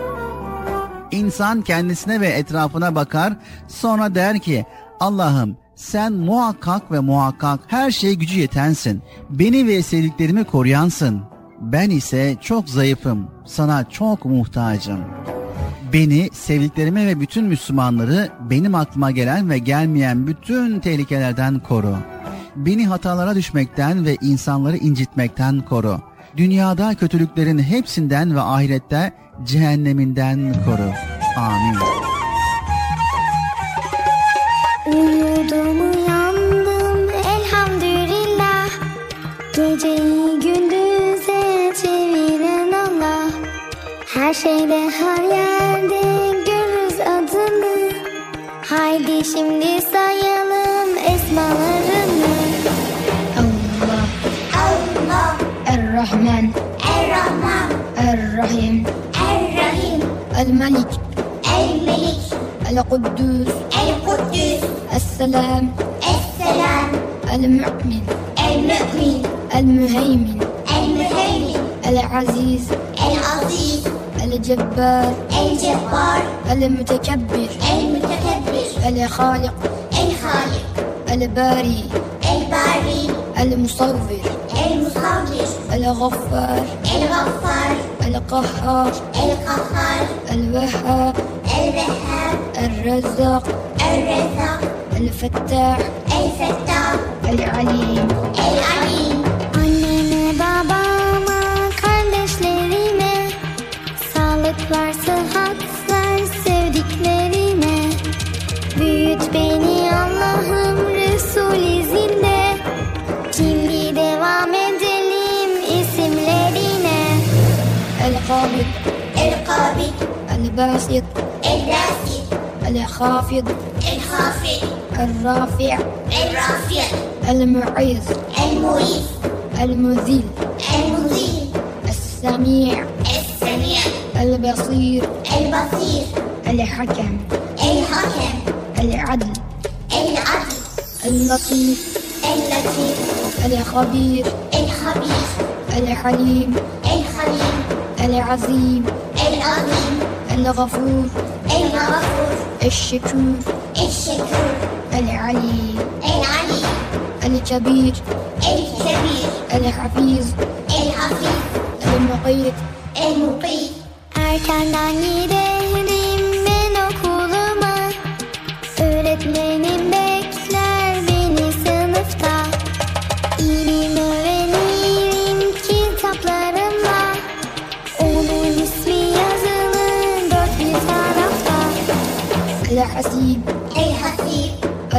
İnsan kendisine ve etrafına bakar, sonra der ki, Allah'ım sen muhakkak ve muhakkak her şeye gücü yetensin. Beni ve sevdiklerimi koruyansın. Ben ise çok zayıfım, sana çok muhtacım. Beni, sevdiklerimi ve bütün Müslümanları benim aklıma gelen ve gelmeyen bütün tehlikelerden koru. Beni hatalara düşmekten ve insanları incitmekten koru. Dünyada kötülüklerin hepsinden ve ahirette cehenneminden koru. Amin. الرحمن. الرحمن. الرحيم. الرحيم. الملك. الملك. القدوس. القدوس. السلام. السلام. المؤمن. المؤمن. المهيمن. المهيمن. العزيز. العزيز. الجبار. الجبار. المتكبر. المتكبر. الخالق. الخالق. الباري. الباري. المصور. الغفار. الغفار. القهار. القهار. الوهاب. الوهاب. الرزاق. الرزاق. الفتاح. الفتاح. العليم. العليم. El-Basit الراسي El-Khafid الخافض El-Rafi' الرافع El-Mu'iz المعيذ El-Muzil المذيل السميع السميع البصير البصير الحكم الحكم العدل العدل اللطيف اللطيف الخبير الخبير الحليم الخليل العظيم العظيم أنا غفور أنا غفور الشكور الشكور العلي العلي الكبير. الكبير. الحفيظ. الحفيظ. المقيت.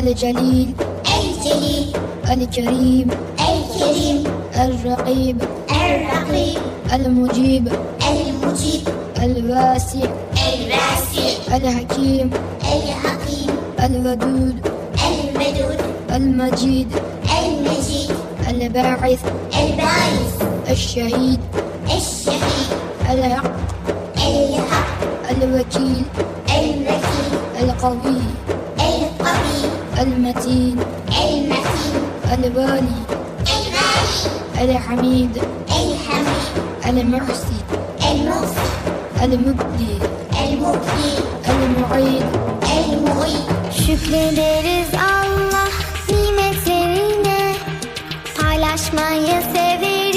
El-Celil الجليل. El-Kerim الكريم El-Rakib الرقيب. El-Mujib المجيب. El-Wasi' الواسع. El-Hakim الحكيم. الودود. الودود المجيد. المجيد. الباعث. الباعث. الشهيد. الشهيد. الحق. الحق. الوكيل. الوكيل. القوي. المتين المتين الوالي الوالي الحميد الحميد المحسن المحسن المبدي المبدي المعيد المعيد Şükrederiz Allah nimetlerine Paylaşmayı severiz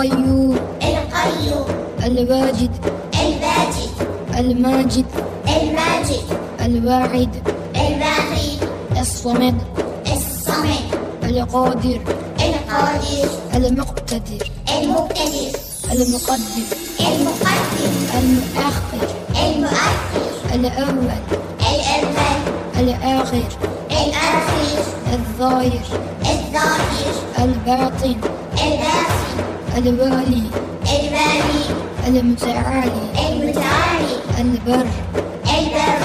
El-Qayyum القيوم. El-Wajid الباجد El-Majid الماجد. El-Wahid الواحد الصمد. الصمد. القادر. القادر. المقتدر. المقتدر. المقدم. المقدم. المؤخر. المؤخر. الأول. الأول. الآخر. الآخر. الظاهر. الظاهر. الباطن. الوالي الوالي المتعالي المتعالي البر البر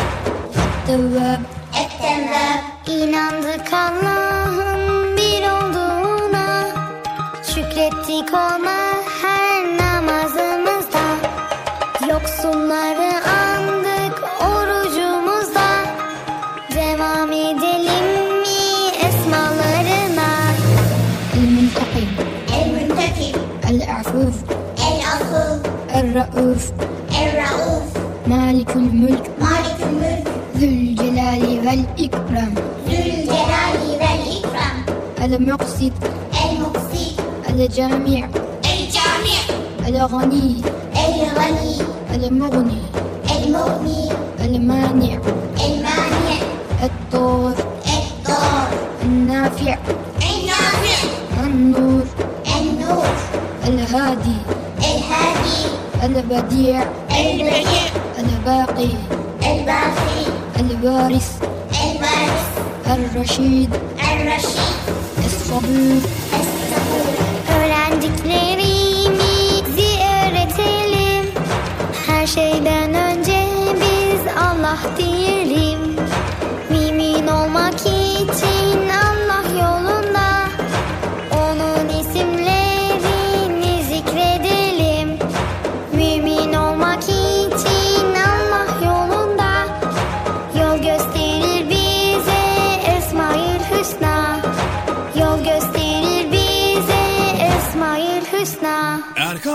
التواب التواب inandık Allah El-Muqsit المقسط El-Cami' الجامع. El-Ghani الغني. المغني. المغني. المانع. المانع. الضار الضار النافع. النافع. النور. النور. الهادي. الهادي. البديع. البديع. الباقي. الباقي. الوارث. الوارث. الرشيد. Boop.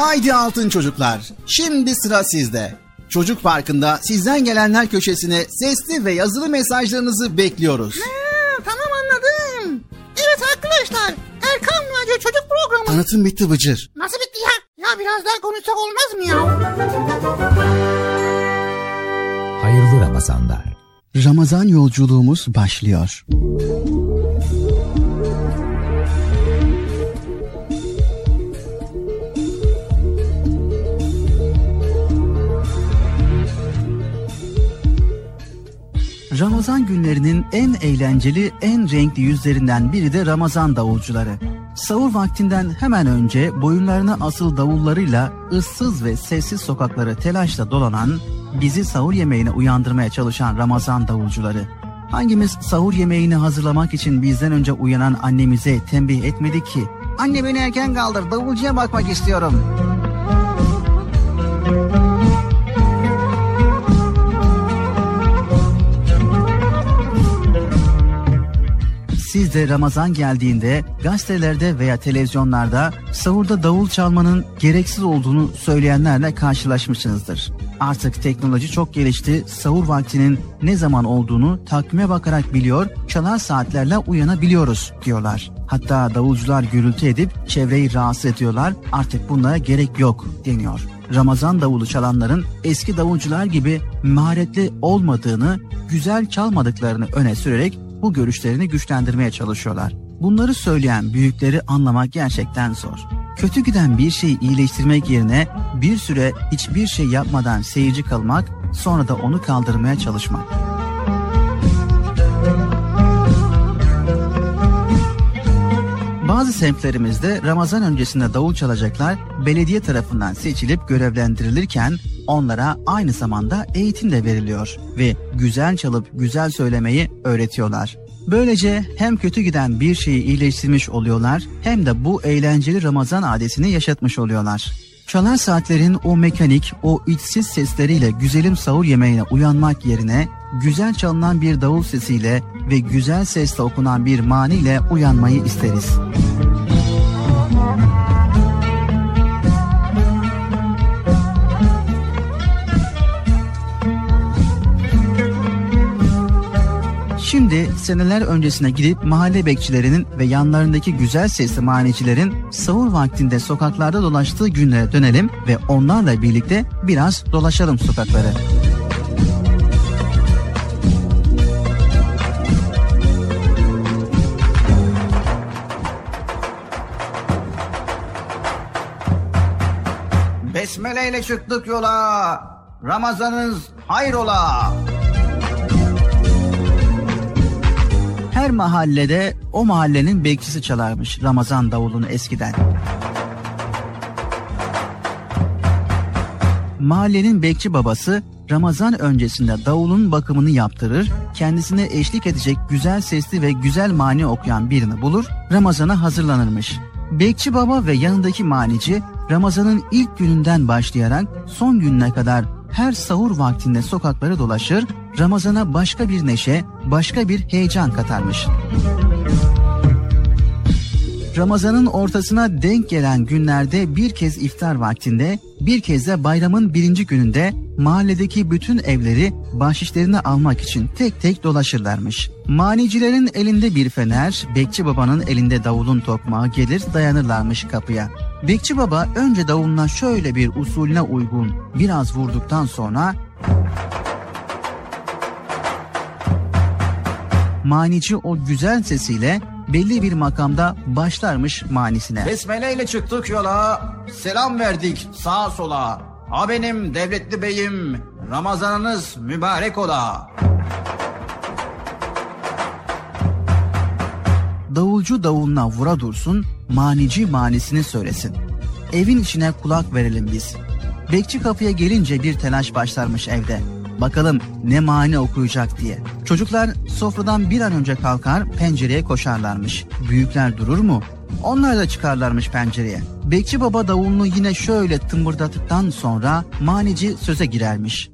Haydi altın çocuklar. Şimdi sıra sizde. Çocuk Parkı'nda sizden gelenler köşesine sesli ve yazılı mesajlarınızı bekliyoruz. Ha, tamam anladım. Evet arkadaşlar. Erkan Radyo Çocuk Programı. Tanıtım bitti Bıcır. Nasıl bitti ya? Ya biraz daha konuşsak olmaz mı ya? Hayırlı Ramazanlar. Ramazan yolculuğumuz başlıyor. Ramazan günlerinin en eğlenceli, en renkli yüzlerinden biri de Ramazan davulcuları. Sahur vaktinden hemen önce boyunlarına asıl davullarıyla ıssız ve sessiz sokakları telaşla dolanan, bizi sahur yemeğine uyandırmaya çalışan Ramazan davulcuları. Hangimiz sahur yemeğini hazırlamak için bizden önce uyanan annemize tembih etmedi ki? Anne beni erken kaldır, davulcuya bakmak istiyorum. De Ramazan geldiğinde gazetelerde veya televizyonlarda sahurda davul çalmanın gereksiz olduğunu söyleyenlerle karşılaşmışsınızdır. Artık teknoloji çok gelişti, sahur vaktinin ne zaman olduğunu takvime bakarak biliyor, çalar saatlerle uyanabiliyoruz diyorlar. Hatta davulcular gürültü edip çevreyi rahatsız ediyorlar, artık bunlara gerek yok deniyor. Ramazan davulu çalanların eski davulcular gibi maharetli olmadığını, güzel çalmadıklarını öne sürerek bu görüşlerini güçlendirmeye çalışıyorlar. Bunları söyleyen büyükleri anlamak gerçekten zor. Kötü giden bir şeyi iyileştirmek yerine bir süre hiçbir şey yapmadan seyirci kalmak, sonra da onu kaldırmaya çalışmak. Bazı semtlerimizde Ramazan öncesinde davul çalacaklar belediye tarafından seçilip görevlendirilirken onlara aynı zamanda eğitim de veriliyor ve güzel çalıp güzel söylemeyi öğretiyorlar. Böylece hem kötü giden bir şeyi iyileştirmiş oluyorlar hem de bu eğlenceli Ramazan adetini yaşatmış oluyorlar. Çalar saatlerin o mekanik, o içsiz sesleriyle güzelim sahur yemeğine uyanmak yerine güzel çalınan bir davul sesiyle ve güzel sesle okunan bir maniyle uyanmayı isteriz. Şimdi seneler öncesine gidip mahalle bekçilerinin ve yanlarındaki güzel sesli manicilerin sahur vaktinde sokaklarda dolaştığı günlere dönelim ve onlarla birlikte biraz dolaşalım sokakları. Besmele ile çıktık yola. Ramazanınız hayrola. Her mahallede o mahallenin bekçisi çalarmış Ramazan davulunu eskiden. Mahallenin bekçi babası Ramazan öncesinde davulun bakımını yaptırır, kendisine eşlik edecek güzel sesli ve güzel mani okuyan birini bulur, Ramazan'a hazırlanırmış. Bekçi baba ve yanındaki manici Ramazan'ın ilk gününden başlayarak son gününe kadar her sahur vaktinde sokakları dolaşır, Ramazan'a başka bir neşe, başka bir heyecan katarmış. Ramazan'ın ortasına denk gelen günlerde bir kez iftar vaktinde, bir kez de bayramın birinci gününde mahalledeki bütün evleri bahşişlerini almak için tek tek dolaşırlarmış. Manicilerin elinde bir fener, Bekçi Baba'nın elinde davulun tokmağı gelir dayanırlarmış kapıya. Bekçi Baba önce davuluna şöyle bir usulüne uygun biraz vurduktan sonra manici o güzel sesiyle belli bir makamda başlarmış manisine. Besmele ile çıktık yola, selam verdik sağa sola. Ha benim devletli beyim, Ramazanınız mübarek ola. Davulcu davuluna vura dursun, manici manisini söylesin. Evin içine kulak verelim biz. Bekçi kapıya gelince bir telaş başlarmış evde. Bakalım ne mani okuyacak diye. Çocuklar sofradan bir an önce kalkar pencereye koşarlarmış. Büyükler durur mu? Onlar da çıkarlarmış pencereye. Bekçi baba davulunu yine şöyle tımbırdattıktan sonra manici söze girermiş.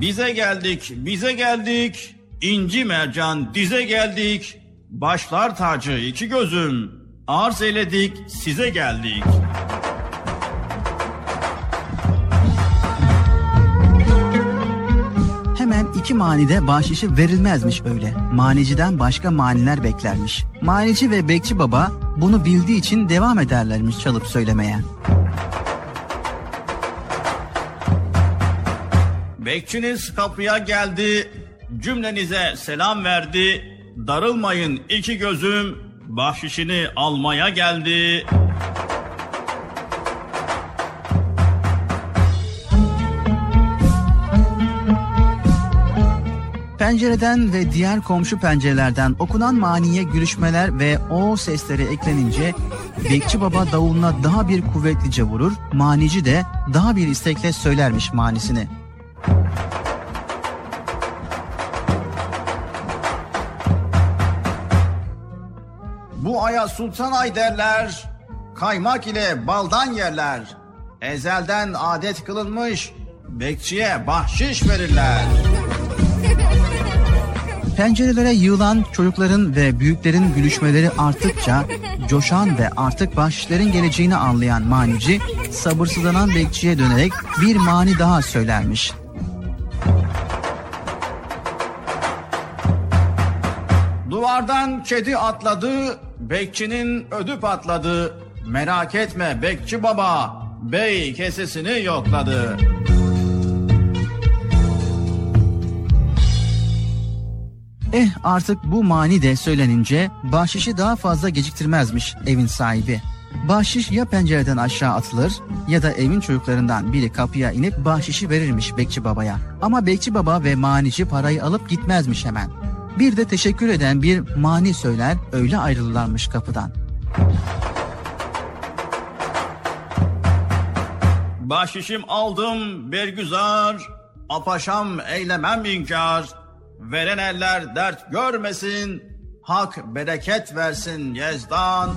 Bize geldik, bize geldik. İnci mercan dize geldik. Başlar tacı iki gözüm. Arz eledik, size geldik. İki manide bahşişi verilmezmiş öyle. Maniciden başka maniler beklermiş. Manici ve bekçi baba bunu bildiği için devam ederlermiş çalıp söylemeye. Bekçiniz kapıya geldi, cümlenize selam verdi. Darılmayın iki gözüm, bahşişini almaya geldi. Pencereden ve diğer komşu pencerelerden okunan maniye gülüşmeler ve o sesleri eklenince Bekçi Baba davuluna daha bir kuvvetlice vurur, manici de daha bir istekle söylermiş manisini. Bu aya sultan ay derler, kaymak ile baldan yerler. Ezelden adet kılınmış, bekçiye bahşiş verirler. Pencerelere yığılan çocukların ve büyüklerin gülüşmeleri arttıkça coşan ve artık bahşişlerin geleceğini anlayan manici sabırsızlanan bekçiye dönerek bir mani daha söylermiş. Duvardan kedi atladı, bekçinin ödü patladı. Merak etme bekçi baba, bey kesesini yokladı. Eh artık bu mani de söylenince bahşişi daha fazla geciktirmezmiş evin sahibi. Bahşiş ya pencereden aşağı atılır ya da evin çocuklarından biri kapıya inip bahşişi verirmiş bekçi babaya. Ama bekçi baba ve manici parayı alıp gitmezmiş hemen. Bir de teşekkür eden bir mani söyler öyle ayrılırlarmış kapıdan. Bahşişim aldım bergüzar, apaşam eylemem inkar. Veren eller dert görmesin, hak bereket versin Yezdan.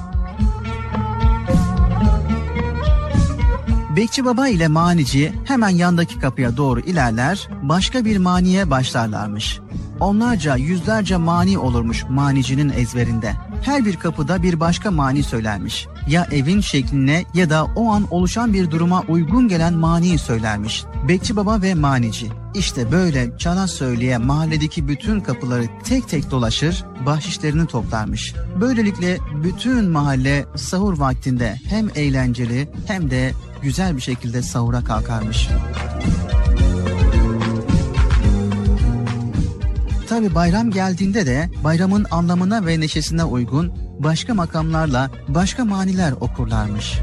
Bekçi baba ile manici hemen yandaki kapıya doğru ilerler, başka bir maniye başlarlarmış. Onlarca, yüzlerce mani olurmuş manicinin ezberinde. Her bir kapıda bir başka mani söylermiş. Ya evin şekline ya da o an oluşan bir duruma uygun gelen maniyi söylermiş. Bekçi baba ve manici. İşte böyle çala söyleye mahalledeki bütün kapıları tek tek dolaşır, bahşişlerini toplarmış. Böylelikle bütün mahalle sahur vaktinde hem eğlenceli hem de güzel bir şekilde sahura kalkarmış. Tabi bayram geldiğinde de bayramın anlamına ve neşesine uygun başka makamlarla başka maniler okurlarmış.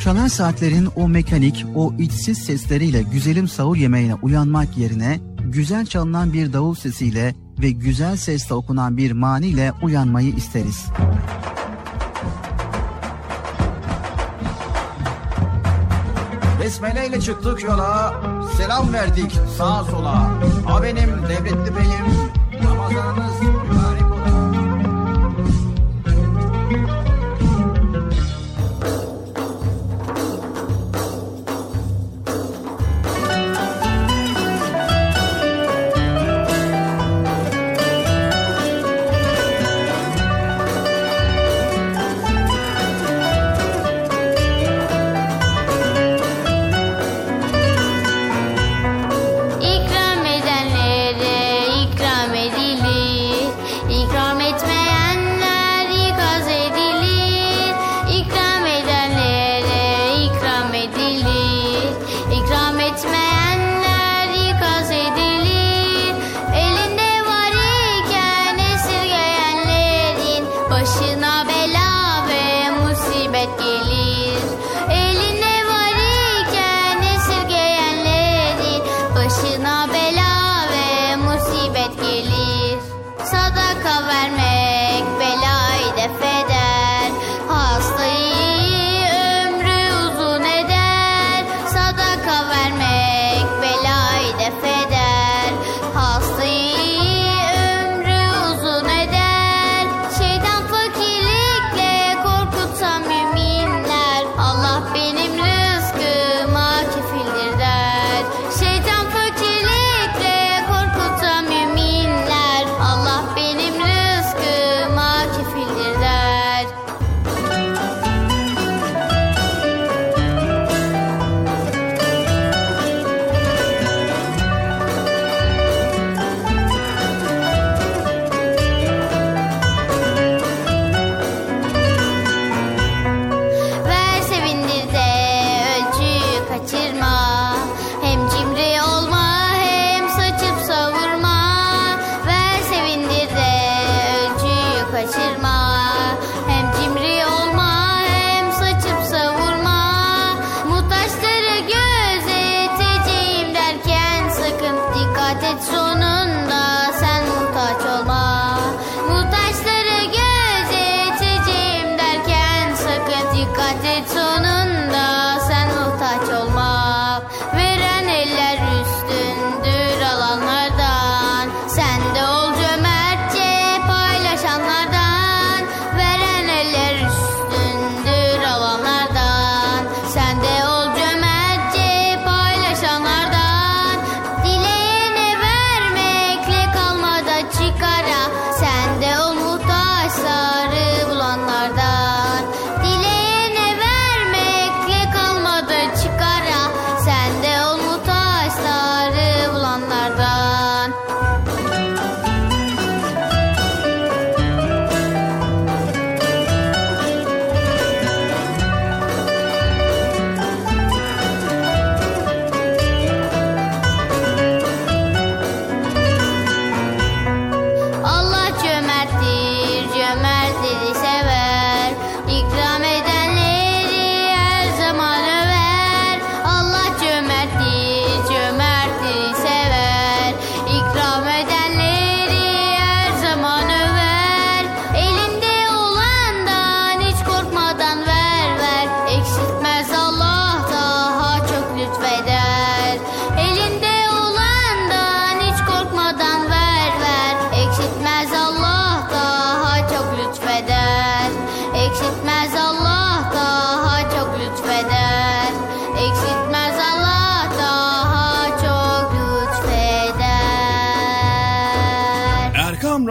Çalar saatlerin o mekanik, o içsiz sesleriyle güzelim sahur yemeğine uyanmak yerine güzel çalınan bir davul sesiyle ve güzel sesle okunan bir maniyle uyanmayı isteriz. Besmele ile çıktık yola, selam verdik sağa sola. Ha benim devletli beyim, Ramazan devam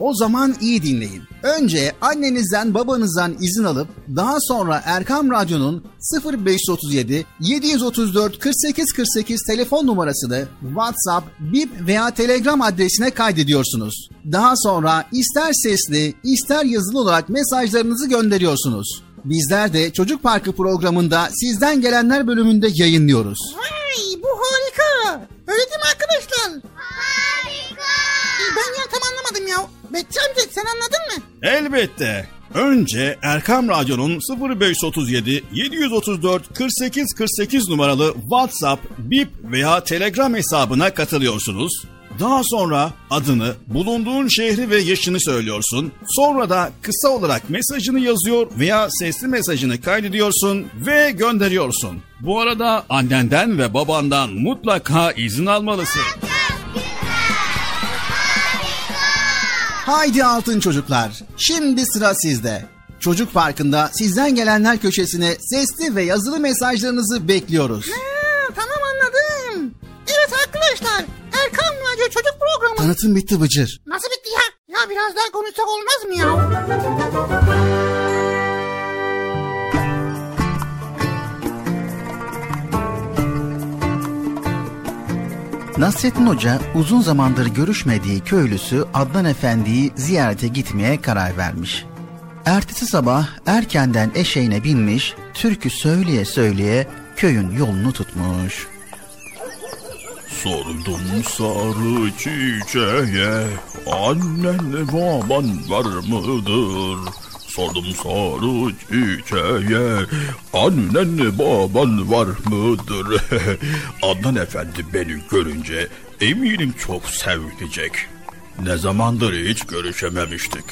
O zaman iyi dinleyin. Önce annenizden babanızdan izin alıp daha sonra Erkam Radyo'nun 0537 734 48 48 telefon numarasını WhatsApp, Bip veya Telegram adresine kaydediyorsunuz. Daha sonra ister sesli ister yazılı olarak mesajlarınızı gönderiyorsunuz. Bizler de Çocuk Parkı programında sizden gelenler bölümünde yayınlıyoruz. Vay bu harika. Öyle değil mi arkadaşlar? Harika. Ben ya tam anlamadım ya. Bekçi amca sen anladın mı? Elbette. Önce Erkam Radyo'nun 0537 734 48 48 numaralı WhatsApp, Bip veya Telegram hesabına katılıyorsunuz. Daha sonra adını, bulunduğun şehri ve yaşını söylüyorsun. Sonra da kısa olarak mesajını yazıyor veya sesli mesajını kaydediyorsun ve gönderiyorsun. Bu arada annenden ve babandan mutlaka izin almalısın. Haydi altın çocuklar, şimdi sıra sizde. Çocuk Parkı'nda sizden gelenler köşesine sesli ve yazılı mesajlarınızı bekliyoruz. Ha, tamam anladım. Evet arkadaşlar Erkan Radyo Çocuk Programı. Tanıtım bitti Bıcır. Nasıl bitti ya? Ya biraz daha konuşsak olmaz mı ya? Nasrettin Hoca uzun zamandır görüşmediği köylüsü Adnan Efendi'yi ziyarete gitmeye karar vermiş. Ertesi sabah erkenden eşeğine binmiş, türkü söyleye söyleye köyün yolunu tutmuş. Sordum sarı çiçeğe Annen baban var mıdır? Sordum sarı çiçeğe Annen baban var mıdır? Adnan efendi beni görünce eminim çok sevinecek. Ne zamandır hiç görüşememiştik.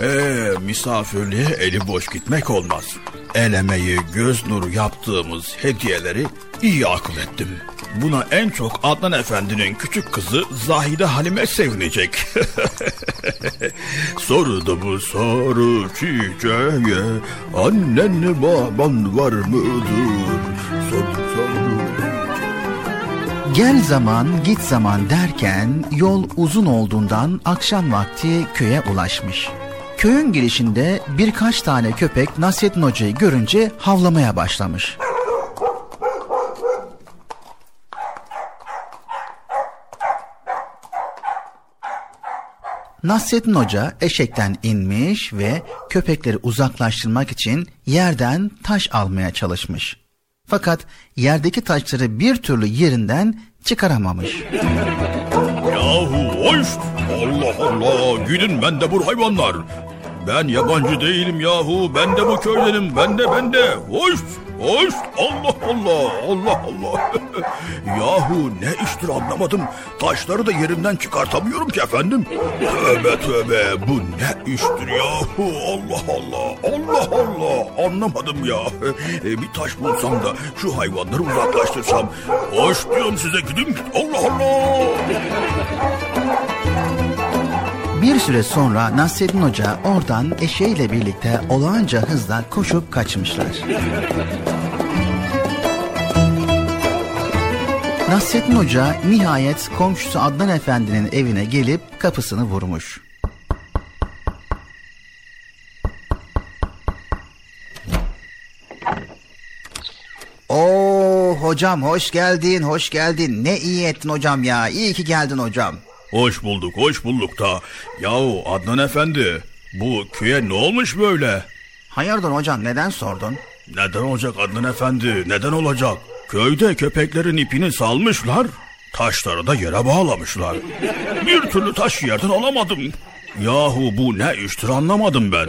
Ee, misafirliğe eli boş gitmek olmaz. El emeği, göz nuru yaptığımız hediyeleri iyi akıl ettim. Buna en çok Adnan Efendi'nin küçük kızı Zahide Halime sevinecek. Sordu bu soru çiçeğe Annen baban var mıdır? Sordu soru Gel zaman git zaman derken yol uzun olduğundan akşam vakti köye ulaşmış. Köyün girişinde birkaç tane köpek Nasrettin Hoca'yı görünce havlamaya başlamış. Nasrettin Hoca eşekten inmiş ve köpekleri uzaklaştırmak için yerden taş almaya çalışmış. Fakat yerdeki taşları bir türlü yerinden çıkaramamış. Yahu hoş! Allah Allah! Gidin ben de bu hayvanlar! Ben yabancı değilim yahu. Ben de bu köydenim. Ben de ben de. Hoş! Hoş! Allah Allah! Allah Allah! yahu ne iştir anlamadım. Taşları da yerimden çıkartamıyorum ki efendim. Tövbe tövbe. Bu ne iştir yahu? Allah Allah! Allah Allah! Anlamadım ya. E, bir taş bulsam da şu hayvanları uzaklaştırsam. Hoş diyorum size gidin. Allah Allah! Bir süre sonra Nasreddin Hoca oradan eşeğiyle birlikte olağanca hızla koşup kaçmışlar. Nasrettin Hoca nihayet komşusu Adnan Efendi'nin evine gelip kapısını vurmuş. Oo hocam hoş geldin hoş geldin ne iyi ettin hocam ya iyi ki geldin hocam. Hoş bulduk, hoş bulduk da. Yahu Adnan Efendi, bu köye ne olmuş böyle? Hayırdır hocam neden sordun? Neden olacak Adnan Efendi? Neden olacak? Köyde köpeklerin ipini salmışlar. Taşları da yere bağlamışlar. Bir türlü taş yerden alamadım. Yahu bu ne iştir anlamadım ben.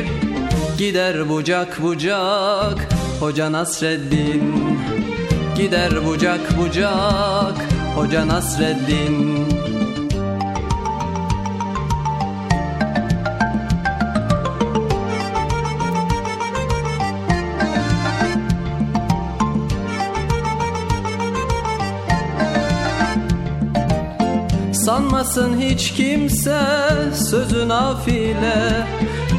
Gider bucak bucak Hoca Nasreddin. Gider bucak bucak Hoca Nasreddin. Sanmasın hiç kimse sözü nafile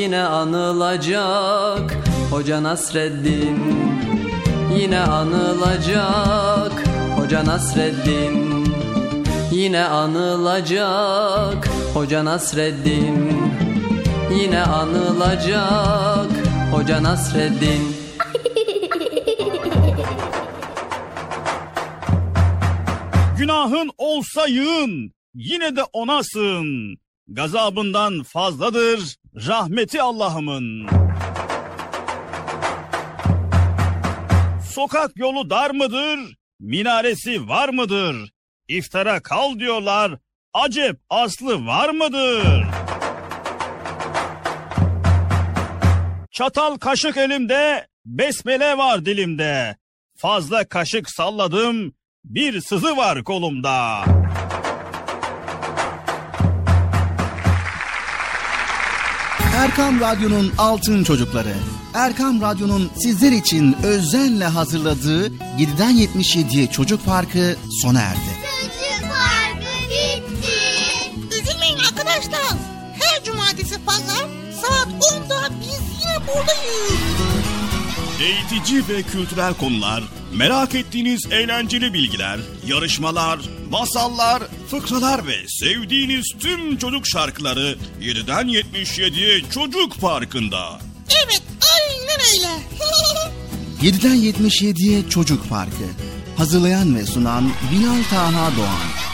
Yine anılacak. Hoca Nasreddin Yine anılacak. Hoca Nasreddin Yine anılacak. Hoca Nasreddin Yine anılacak. Hoca Nasreddin. Günahın olsa yığın, yine de ona sığın. Gazabından fazladır rahmeti Allah'ımın. Sokak yolu dar mıdır? Minaresi var mıdır? İftara kal diyorlar. Acep aslı var mıdır? Çatal kaşık elimde, besmele var dilimde. Fazla kaşık salladım, bir sızı var kolumda. Erkam Radyo'nun Altın Çocukları. Erkam Radyo'nun sizler için özenle hazırladığı 7'den 77'ye Çocuk Parkı sona erdi. Çocuk parkı bitti. Üzülmeyin arkadaşlar. Her cumartesi pazar saat 10'da biz yine buradayız. Eğitici ve kültürel konular, merak ettiğiniz eğlenceli bilgiler, yarışmalar, masallar, fıkralar ve sevdiğiniz tüm çocuk şarkıları 7'den 77'ye Çocuk Parkı'nda. Evet aynen öyle. 7'den 77'ye Çocuk Parkı. Hazırlayan ve sunan Binal Taha Doğan.